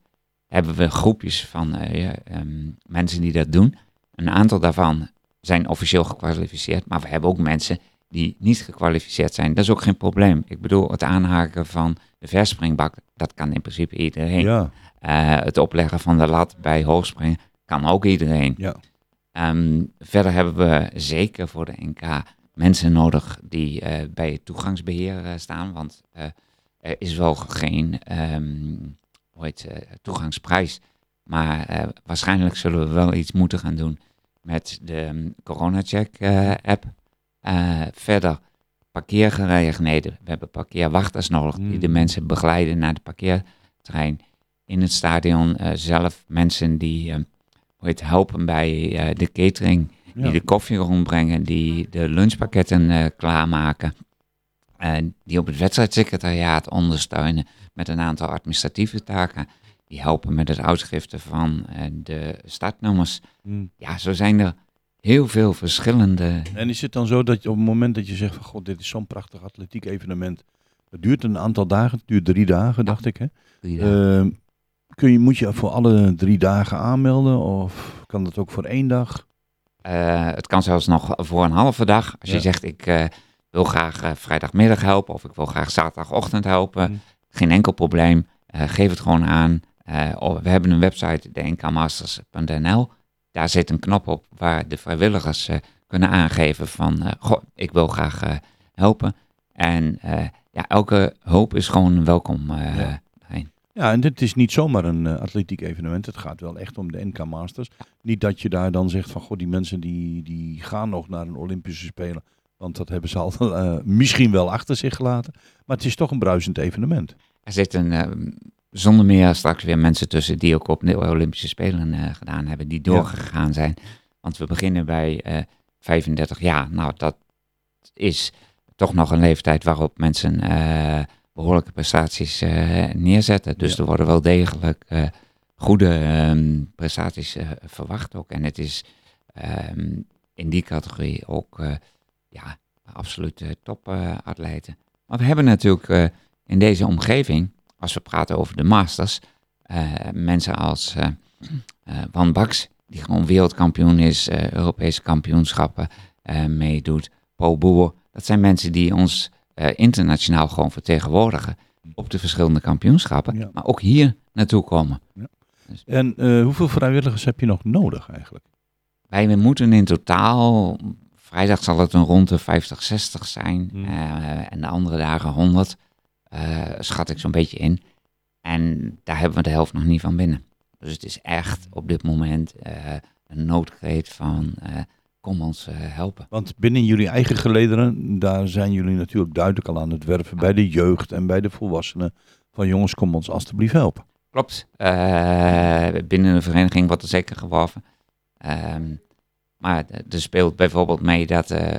hebben we groepjes van eh, ehm, mensen die dat doen. Een aantal daarvan zijn officieel gekwalificeerd, maar we hebben ook mensen die niet gekwalificeerd zijn. Dat is ook geen probleem. Ik bedoel, het aanhaken van de verspringbak, dat kan in principe iedereen. Ja, Eh, het opleggen van de lat bij hoogspringen kan ook iedereen. ja. Ehm, verder hebben we zeker voor de NK mensen nodig die eh, bij het toegangsbeheer eh, staan. Want er is wel geen ehm, hoe heet, eh, toegangsprijs. Maar eh, waarschijnlijk zullen we wel iets moeten gaan doen met de um, corona-check-app. Uh, verder parkeergelegenheden. We hebben parkeerwachters nodig die de Mm. mensen begeleiden naar de parkeerterrein. In het stadion uh, zelf mensen die hoe heet, helpen bij uh, de catering, Ja. die de koffie rondbrengen, die de lunchpakketten uh, klaarmaken. En die op het wedstrijdsecretariaat ondersteunen met een aantal administratieve taken. Die helpen met het uitschriften van uh, de startnummers. Mm. Ja, zo zijn er heel veel verschillende. En is het dan zo dat je op het moment dat je zegt van god, dit is zo'n prachtig atletiek evenement. Het duurt een aantal dagen, het duurt drie dagen, dacht ik hè. Uh, kun je, moet je voor alle drie dagen aanmelden of kan dat ook voor één dag? Uh, het kan zelfs nog voor een halve dag. Als Ja. je zegt ik uh, wil graag uh, vrijdagmiddag helpen of ik wil graag zaterdagochtend helpen. Mm. Geen enkel probleem. Uh, geef het gewoon aan. Uh, we hebben een website, de nkmasters.nl. Daar zit een knop op waar de vrijwilligers uh, kunnen aangeven van, goh, ik wil graag helpen. En ja, elke hulp is gewoon welkom. Ja. Ja, en dit is niet zomaar een uh, atletiek evenement. Het gaat wel echt om de NK Masters. Niet dat je daar dan zegt van, goh, die mensen die, die gaan nog naar een Olympische Spelen. Want dat hebben ze al uh, misschien wel achter zich gelaten. Maar het is toch een bruisend evenement. Er zitten uh, zonder meer straks weer mensen tussen die ook op de Olympische Spelen uh, gedaan hebben, die doorgegaan ja. zijn. Want we beginnen bij uh, 35 jaar. Nou, dat is toch nog een leeftijd waarop mensen behoorlijke prestaties neerzetten. Dus Ja. er worden wel degelijk goede um, prestaties verwacht ook. En het is um, in die categorie ook ja, absoluut topatleten. maar we hebben natuurlijk uh, in deze omgeving, als we praten over de Masters, mensen als Van Baks, die gewoon wereldkampioen is, Europese kampioenschappen meedoet, Paul Boer. Dat zijn mensen die ons internationaal gewoon vertegenwoordigen op de verschillende kampioenschappen, Ja. maar ook hier naartoe komen. En uh, hoeveel vrijwilligers heb je nog nodig eigenlijk? Wij moeten in totaal, vrijdag zal het een rond de 50, 60 zijn Hmm. uh, en de andere dagen 100, uh, schat ik zo'n beetje in. En daar hebben we de helft nog niet van binnen. Dus het is echt op dit moment uh, een noodkreet van kom ons uh, helpen. Want binnen jullie eigen gelederen, daar zijn jullie natuurlijk duidelijk al aan het werven bij de jeugd en bij de volwassenen. Van jongens, kom ons alstublieft helpen. Klopt. Uh, binnen de vereniging wordt er zeker geworven. Um, maar er speelt bijvoorbeeld mee dat uh,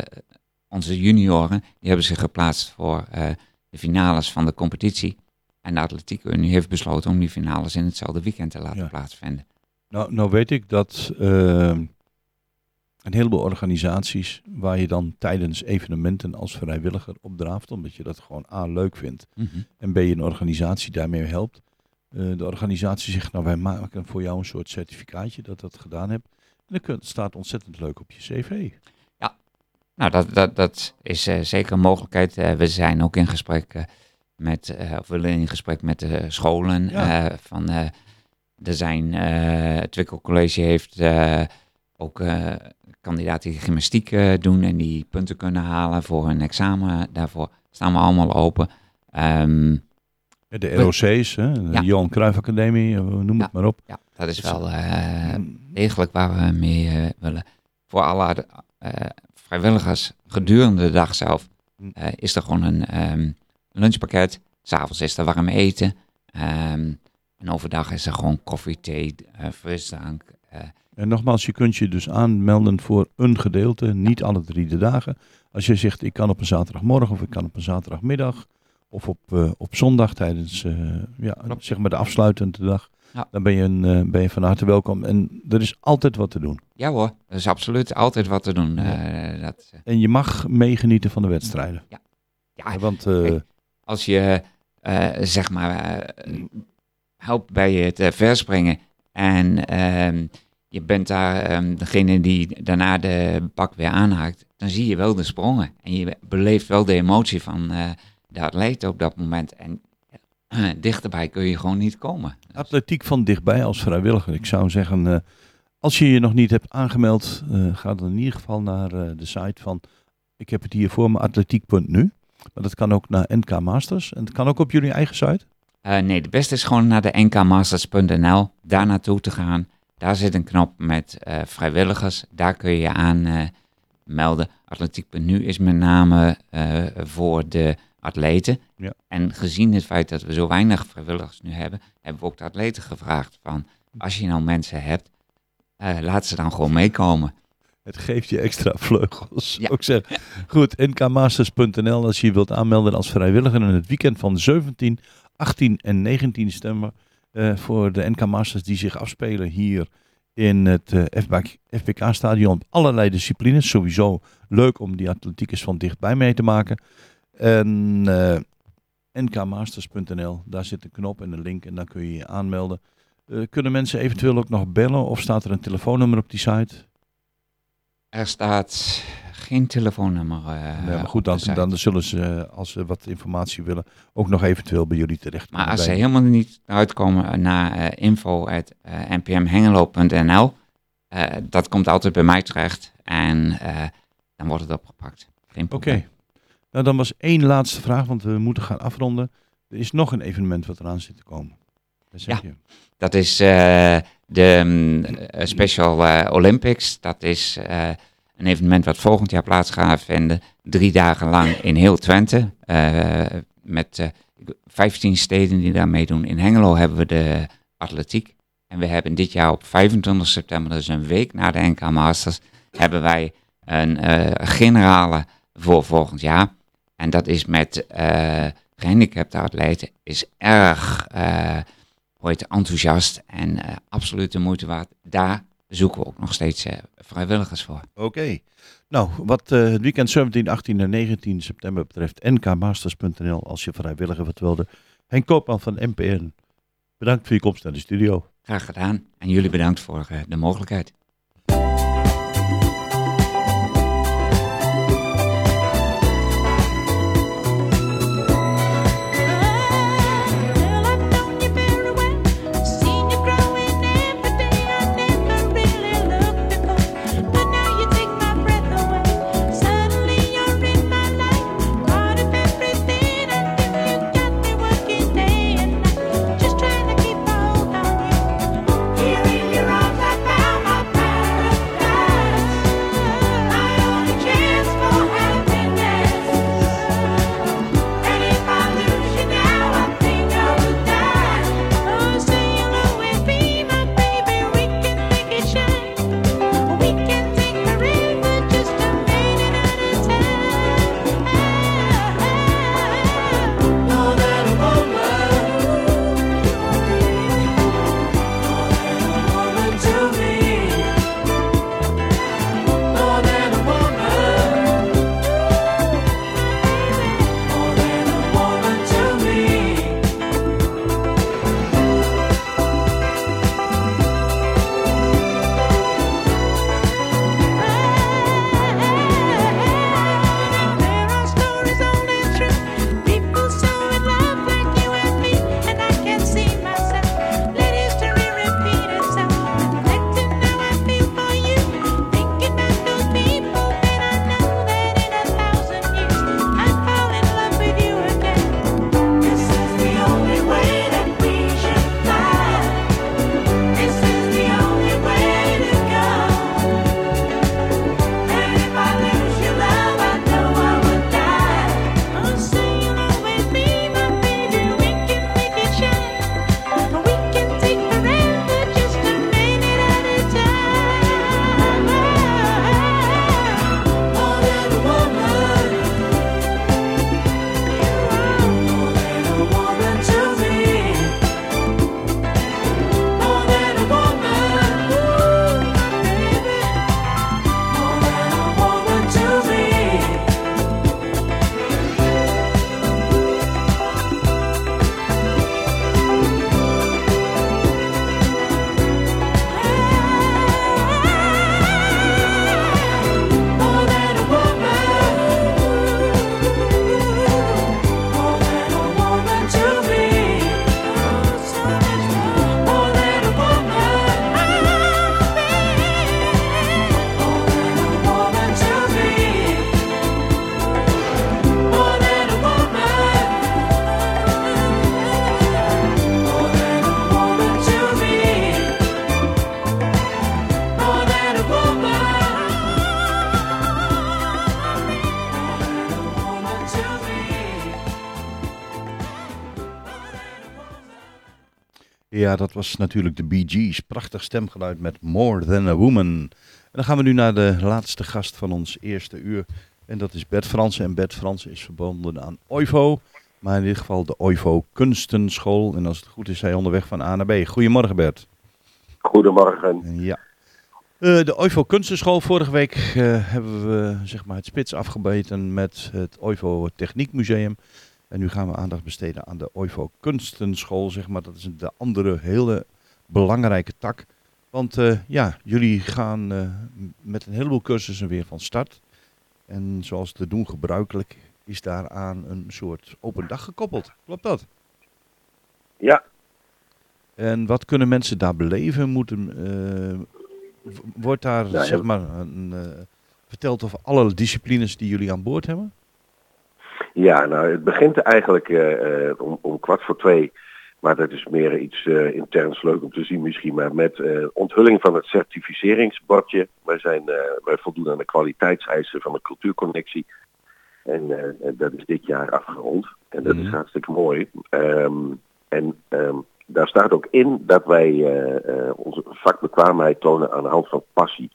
onze junioren, die hebben zich geplaatst voor uh, de finales van de competitie. En de Atletiek Unie heeft besloten om die finales in hetzelfde weekend te laten Ja. plaatsvinden. Nou, nou weet ik dat uh, een heleboel organisaties waar je dan tijdens evenementen als vrijwilliger opdraaft, omdat je dat gewoon A leuk vindt Mm -hmm. en B een organisatie daarmee helpt. Uh, de organisatie zegt, nou wij maken voor jou een soort certificaatje dat dat gedaan hebt. En dat staat ontzettend leuk op je cv. Ja, nou dat, dat, dat is uh, zeker een mogelijkheid. Uh, we zijn ook in gesprek uh, met, of willen in gesprek met de scholen. Ja. van, er zijn, het Twickel College heeft ook kandidaten die gymnastiek doen en die punten kunnen halen voor een examen. Daarvoor staan we allemaal open. Um, de ROC's, hè? de ja. Johan Cruijff Academie, noem ja. het maar op. Ja, dat is wel uh, degelijk waar we mee uh, willen. Voor alle uh, vrijwilligers gedurende de dag zelf is er gewoon een um, lunchpakket. S'avonds is er warm eten. Um, en overdag is er gewoon koffie, thee, frisdrank. en nogmaals, je kunt je dus aanmelden voor een gedeelte, niet alle drie de dagen. Als je zegt, ik kan op een zaterdagmorgen of ik kan op een zaterdagmiddag of op, uh, op zondag tijdens uh, ja, zeg maar de afsluitende dag. Ja. Dan ben je, een, uh, ben je van harte welkom. En er is altijd wat te doen. Ja hoor, er is absoluut altijd wat te doen. Ja. dat, en je mag meegenieten van de wedstrijden. Ja. ja want kijk, als je zeg maar helpt bij het verspringen en ehm, je bent daar um, degene die daarna de bak weer aanhaakt, dan zie je wel de sprongen. En je beleeft wel de emotie van de atleet op dat moment. En uh, dichterbij kun je gewoon niet komen. Atletiek van dichtbij als vrijwilliger. Ik zou zeggen, uh, als je je nog niet hebt aangemeld, uh, ga dan in ieder geval naar de site van, ik heb het hier voor me, atletiek.nu. Maar dat kan ook naar NK Masters. En het kan ook op jullie eigen site. Eh, nee, de beste is gewoon naar de nkmasters.nl, daar naartoe te gaan. Daar zit een knop met eh, vrijwilligers, daar kun je je aan eh, melden. Atletiek.nu is met name eh, voor de atleten. Ja. En gezien het feit dat we zo weinig vrijwilligers nu hebben, hebben we ook de atleten gevraagd van, als je nou mensen hebt, eh, laat ze dan gewoon meekomen. Het geeft je extra vleugels, Ja. zeggen. Goed, nkmasters.nl als je je wilt aanmelden als vrijwilliger in het weekend van 17, 18 en 19 december eh, voor de NK Masters die zich afspelen hier in het eh, FBK-stadion op allerlei disciplines. Sowieso leuk om die atletiek eens van dichtbij mee te maken. En eh, nkmasters.nl, daar zit een knop en een link en dan kun je je aanmelden. Eh, kunnen mensen eventueel ook nog bellen of staat er een telefoonnummer op die site? Er staat geen telefoonnummer. Nee, maar goed, dan, dan zullen ze, als ze wat informatie willen, ook nog eventueel bij jullie terecht. Maar als ze helemaal niet uitkomen naar uh, info.npmhengelo.nl, uh, dat komt altijd bij mij terecht en uh, dan wordt het opgepakt. Oké. Nou, dan was één laatste vraag, want we moeten gaan afronden. Er is nog een evenement wat eraan zit te komen. Dat zeg je. Dat is uh, de um, Special uh, Olympics. Dat is uh, een evenement wat volgend jaar plaats gaat vinden. Drie dagen lang in heel Twente. Met 15 steden die daar meedoen. In Hengelo hebben we de atletiek. En we hebben dit jaar op 25 september, dus een week na de NK Masters, hebben wij een generale voor volgend jaar. En dat is met uh, gehandicapte atleten. Is erg uh, heet, enthousiast en uh, absoluut de moeite waard. Daar zoeken we ook nog steeds vrijwilligers voor. Oké. Okay. Nou, wat het weekend 17, 18 en 19 september betreft, nkmasters.nl als je vrijwilliger wat wilde. Henk Koopman van NPN, bedankt voor je komst naar de studio. Graag gedaan. En jullie bedankt voor de mogelijkheid. Ja, dat was natuurlijk de Bee Gees. Prachtig stemgeluid met More Than a Woman. En dan gaan we nu naar de laatste gast van ons eerste uur. En dat is Bert Fransen. En Bert Fransen is verbonden aan OIVO. Maar in dit geval de OIVO Kunstenschool. En als het goed is, hij onderweg van A naar B. Goedemorgen Bert. Goedemorgen. Ja. Uh, de OIVO Kunstenschool. Vorige week uh, hebben we zeg maar, het spits afgebeten met het OIVO Techniekmuseum. En nu gaan we aandacht besteden aan de OIVO Kunstenschool. Zeg maar. Dat is de andere hele belangrijke tak. Want uh, ja, jullie gaan met een heleboel cursussen weer van start. En zoals te doen gebruikelijk is daaraan een soort open dag gekoppeld. Klopt dat? Ja. En wat kunnen mensen daar beleven? Moeten, wordt daar Ja, zeg maar een, eh, verteld over alle disciplines die jullie aan boord hebben? Ja, nou, het begint eigenlijk eh, eh, om, om kwart voor twee. Maar dat is meer iets eh, interns leuk om te zien misschien. Maar met onthulling van het certificeringsbordje. Wij, zijn, eh, wij voldoen aan de kwaliteitseisen van de cultuurconnectie. En dat is dit jaar afgerond. En dat is Mhm. hartstikke mooi. Ehm, en ehm, daar staat ook in dat wij onze vakbekwaamheid tonen aan de hand van passie.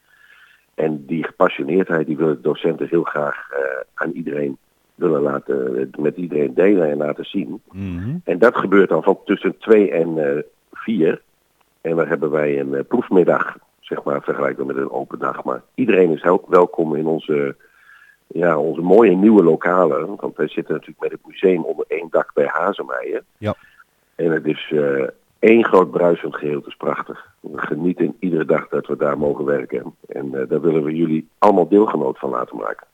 En die gepassioneerdheid die willen docenten heel graag aan iedereen willen laten, met iedereen delen en laten zien. Mhm. En dat gebeurt dan van tussen 2 en eh 4. En dan hebben wij een eh, proefmiddag, zeg maar, vergelijkbaar met een open dag. Maar iedereen is welkom in onze, ja, onze mooie nieuwe lokalen. Want wij zitten natuurlijk met het museum onder één dak bij Hazemeijen. Ja. En het is eh, één groot bruisend geheel. Het is prachtig. We genieten iedere dag dat we daar mogen werken. En daar willen we jullie allemaal deelgenoot van laten maken.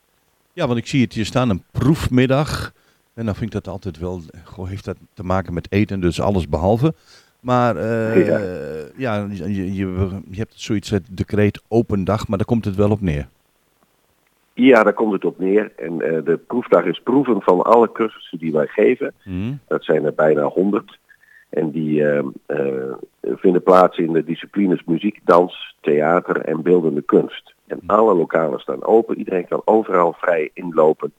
Ja, want ik zie het hier staan, een proefmiddag. En dan vind ik dat altijd wel, goh, heeft dat te maken met eten, dus alles behalve. Maar eh, Ja. ja, je, je, je hebt zoiets, het decreet open dag, maar daar komt het wel op neer. Ja, daar komt het op neer. En eh, de proefdag is proeven van alle cursussen die wij geven. Mhm. Dat zijn er bijna 100. En die eh, eh, vinden plaats in de disciplines muziek, dans, theater en beeldende kunst. En alle lokalen staan open. Iedereen kan overal vrij inlopen.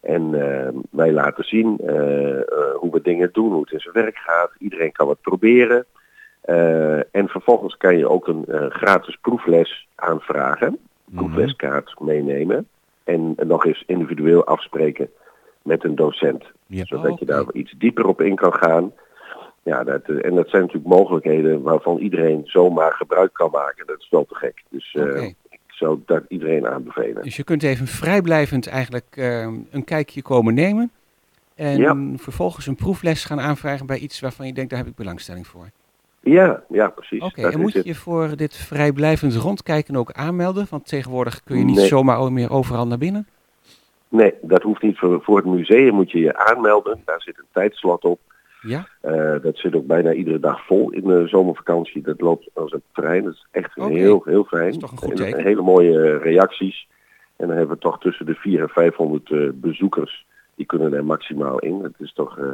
En eh, wij laten zien eh, eh, hoe we dingen doen, hoe het in zijn werk gaat. Iedereen kan het proberen. Eh, en vervolgens kan je ook een gratis proefles aanvragen. Proefleskaart meenemen. En nog eens individueel afspreken met een docent Ja. zodat je daar iets dieper op in kan gaan. Ja, dat, en dat zijn natuurlijk mogelijkheden waarvan iedereen zomaar gebruik kan maken. Dat is wel te gek. Dus Ik zou dat iedereen aanbevelen. Dus je kunt even vrijblijvend eigenlijk eh, een kijkje komen nemen. En Ja. vervolgens een proefles gaan aanvragen bij iets waarvan je denkt, daar heb ik belangstelling voor. Ja, ja, precies. Oké, en moet je je voor dit vrijblijvend rondkijken ook aanmelden? Want tegenwoordig kun je niet Nee. zomaar meer overal naar binnen. Nee, dat hoeft niet. Voor, voor het museum moet je je aanmelden. Daar zit een tijdslot op. Ja? Eh, dat zit ook bijna iedere dag vol in de zomervakantie. Dat loopt als een trein. Dat is echt heel, heel fijn. Dat is toch een goed En- teken. en hele mooie eh, reacties. En dan hebben we toch tussen de 400 en 500 eh, bezoekers. Die kunnen er maximaal in. Dat is toch... eh,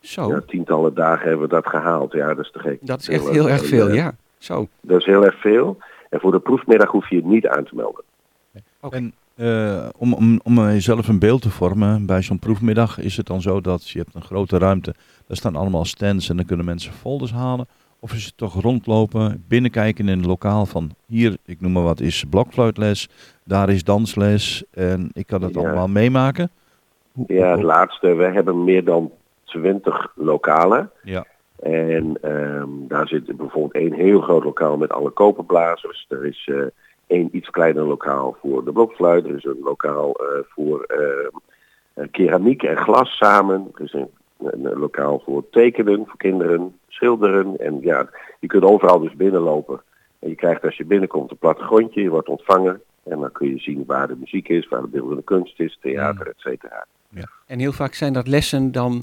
Zo, Ja, tientallen dagen hebben we dat gehaald. Ja, dat is te gek. dat is Heel echt heel erg En, veel, eh, ja. Zo, Dat is heel erg veel. En voor de proefmiddag hoef je het niet aan te melden. Oké. En eh, om, om, om jezelf een beeld te vormen, bij zo'n proefmiddag is het dan zo dat je hebt een grote ruimte. Daar staan allemaal stands en dan kunnen mensen folders halen. Of is het toch rondlopen, binnenkijken in een lokaal van hier, ik noem maar wat, is blokfluitles, daar is dansles en ik kan het Ja. allemaal meemaken. Hoe- Ja, het hoe- laatste. We hebben meer dan 20 lokalen. Ja. En ehm, daar zit bijvoorbeeld één heel groot lokaal met alle koperblazers. Er is eh, één iets kleiner lokaal voor de blokfluit. Er is een lokaal eh, voor ehm, eh, keramiek en glas samen. Er is een, een, een lokaal voor tekenen voor kinderen, schilderen. En ja, je kunt overal dus binnenlopen. En je krijgt als je binnenkomt een plattegrondje, je wordt ontvangen. En dan kun je zien waar de muziek is, waar de beeldende kunst is, theater, et cetera. En heel vaak zijn dat lessen dan,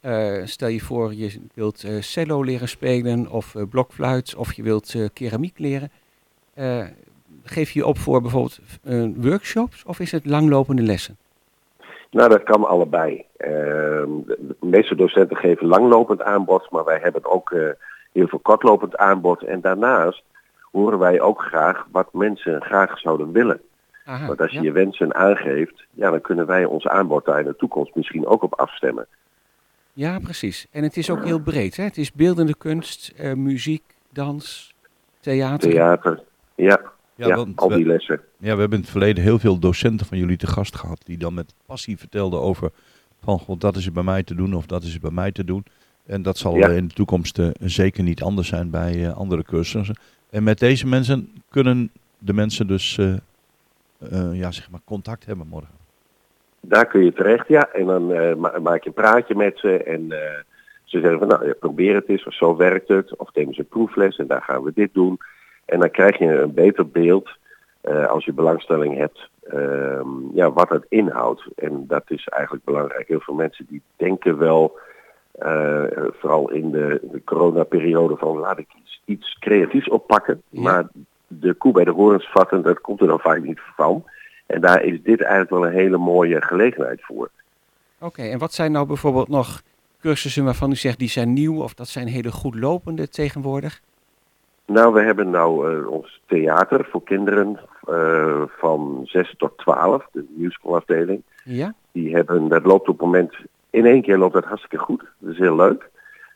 eh, stel je voor je wilt eh, cello leren spelen of eh, blokfluit of je wilt eh, keramiek leren. Geef je op voor bijvoorbeeld eh, workshops of is het langlopende lessen? Nou, dat kan allebei. Ehm, de, meeste docenten geven langlopend aanbod, maar wij hebben ook eh, heel veel kortlopend aanbod. En daarnaast horen wij ook graag wat mensen graag zouden willen. Aha, Want als je ja. je wensen aangeeft, ja, dan kunnen wij ons aanbod daar in de toekomst misschien ook op afstemmen. Ja, precies. En het is ook heel breed. Hè? Het is beeldende kunst, eh, muziek, dans, theater. Theater, ja, Ja, ja, want al die lessen. ja, we hebben in het verleden heel veel docenten van jullie te gast gehad. Die dan met passie vertelden over van god, dat is er bij mij te doen of dat is er bij mij te doen. En dat zal Ja. in de toekomst eh, zeker niet anders zijn bij eh, andere cursussen. En met deze mensen kunnen de mensen dus eh, ja, zeg maar contact hebben morgen. Daar kun je terecht, ja. En dan ma- maak je een praatje met ze en ze zeggen van nou, ja, probeer het eens, of zo werkt het. Of neem eens een proefles en daar gaan we dit doen. En dan krijg je een beter beeld eh, als je belangstelling hebt, ehm, ja, wat het inhoudt. En dat is eigenlijk belangrijk. Heel veel mensen die denken wel, eh, vooral in de, de coronaperiode, van laat ik iets, iets creatiefs oppakken. Ja. Maar de koe bij de horens vatten, dat komt er dan vaak niet van. En daar is dit eigenlijk wel een hele mooie gelegenheid voor. Oké, en wat zijn nou bijvoorbeeld nog cursussen waarvan u zegt die zijn nieuw of dat zijn hele goed lopende tegenwoordig? Nou, we hebben nou eh, ons theater voor kinderen eh, van 6 tot 12, de musicalafdeling. Ja? Die hebben, dat loopt op het moment, in één keer loopt dat hartstikke goed. Dat is heel leuk.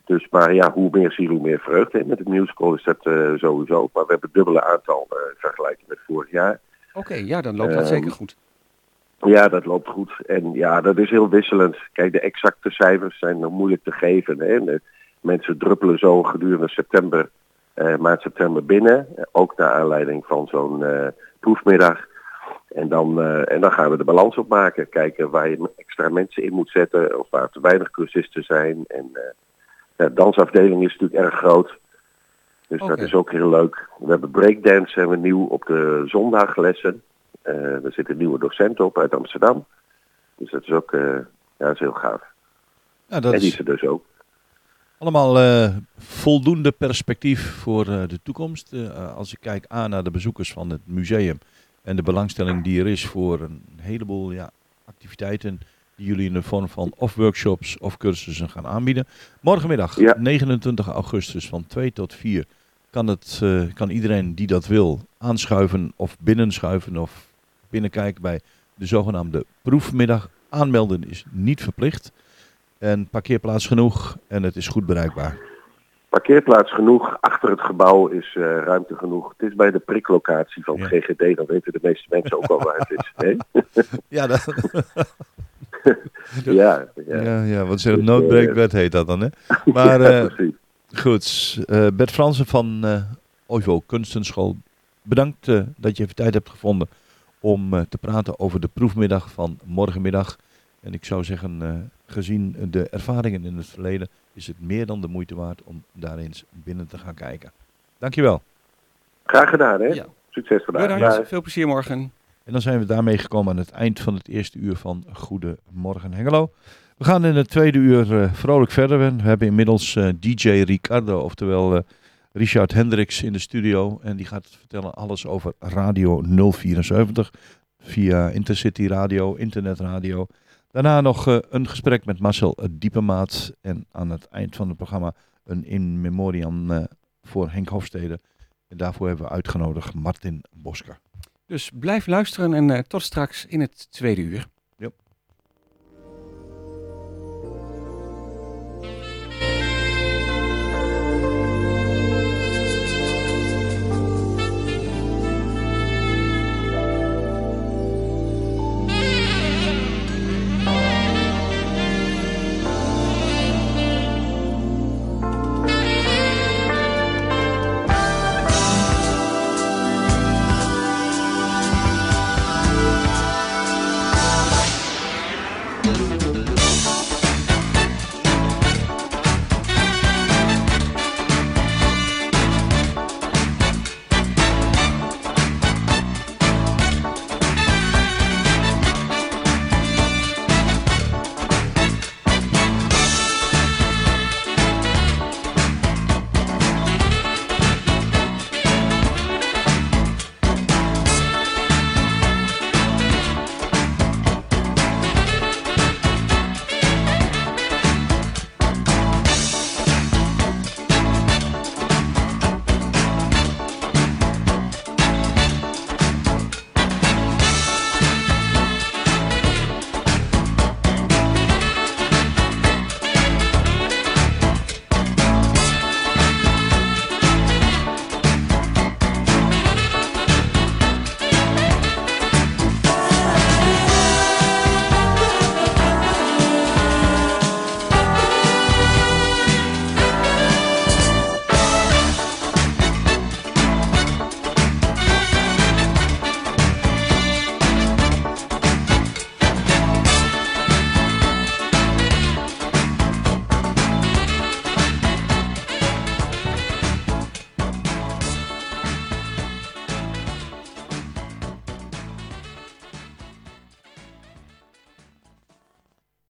Dus, maar ja, hoe meer ziel, hoe meer vreugde. Met het musical is dat eh, sowieso. Maar we hebben dubbele aantal in vergelijking met vorig jaar. Oké, ja, dan loopt dat Ehm, zeker goed. Ja, dat loopt goed. En ja, dat is heel wisselend. Kijk, de exacte cijfers zijn nog moeilijk te geven. Hè. De mensen druppelen zo gedurende september, maart, september binnen. Eh, Ook naar aanleiding van zo'n eh, proefmiddag. En dan, eh, en dan gaan we de balans opmaken. Kijken waar je extra mensen in moet zetten. Of waar te weinig cursisten zijn. En eh, de dansafdeling is natuurlijk erg groot. Dus dat is ook heel leuk. We hebben breakdance hebben we nieuw op de zondaglessen. Eh er zit een nieuwe docent op uit Amsterdam. Dus dat is ook eh, ja, dat is heel gaaf. Ja, dat en die is is er dus ook. Allemaal eh, voldoende perspectief voor eh, de toekomst. Eh, als ik kijk aan naar de bezoekers van het museum en de belangstelling die er is voor een heleboel ja, activiteiten die jullie in de vorm van of workshops of cursussen gaan aanbieden. Morgenmiddag, Ja. 29 augustus van 2 tot 4, kan, het, kan iedereen die dat wil aanschuiven of binnenschuiven of binnenkijken bij de zogenaamde proefmiddag. Aanmelden is niet verplicht. En parkeerplaats genoeg en het is goed bereikbaar. Parkeerplaats genoeg. Achter het gebouw is eh, ruimte genoeg. Het is bij de priklocatie van Ja. GGD. Dan weten de meeste mensen ook al waar het is. hè? Ja, dat, ja, ja. ja, ja, wat zegt Dus, noodbreekbed heet dat dan, hè? Maar Ja, eh, goed, eh, Bert Fransen van eh OIVO Kunstenschool, bedankt eh, dat je even tijd hebt gevonden om eh, te praten over de proefmiddag van morgenmiddag. En ik zou zeggen, eh, gezien de ervaringen in het verleden, is het meer dan de moeite waard om daar eens binnen te gaan kijken. Dankjewel. Graag gedaan, hè? Ja. Succes vandaag. Bedankt, veel plezier morgen. En dan zijn we daarmee gekomen aan het eind van het eerste uur van Goedemorgen Hengelo. We gaan in het tweede uur eh, vrolijk verder. We hebben inmiddels eh, DJ Ricardo, oftewel eh, Richard Hendricks in de studio. En die gaat vertellen alles over Radio 074 via Intercity Radio, internetradio. Daarna nog eh, een gesprek met Marcel Diepemaat. En aan het eind van het programma een in memoriam eh, voor Henk Hofstede. En daarvoor hebben we uitgenodigd Martin Bosker. Dus blijf luisteren en eh, tot straks in het tweede uur.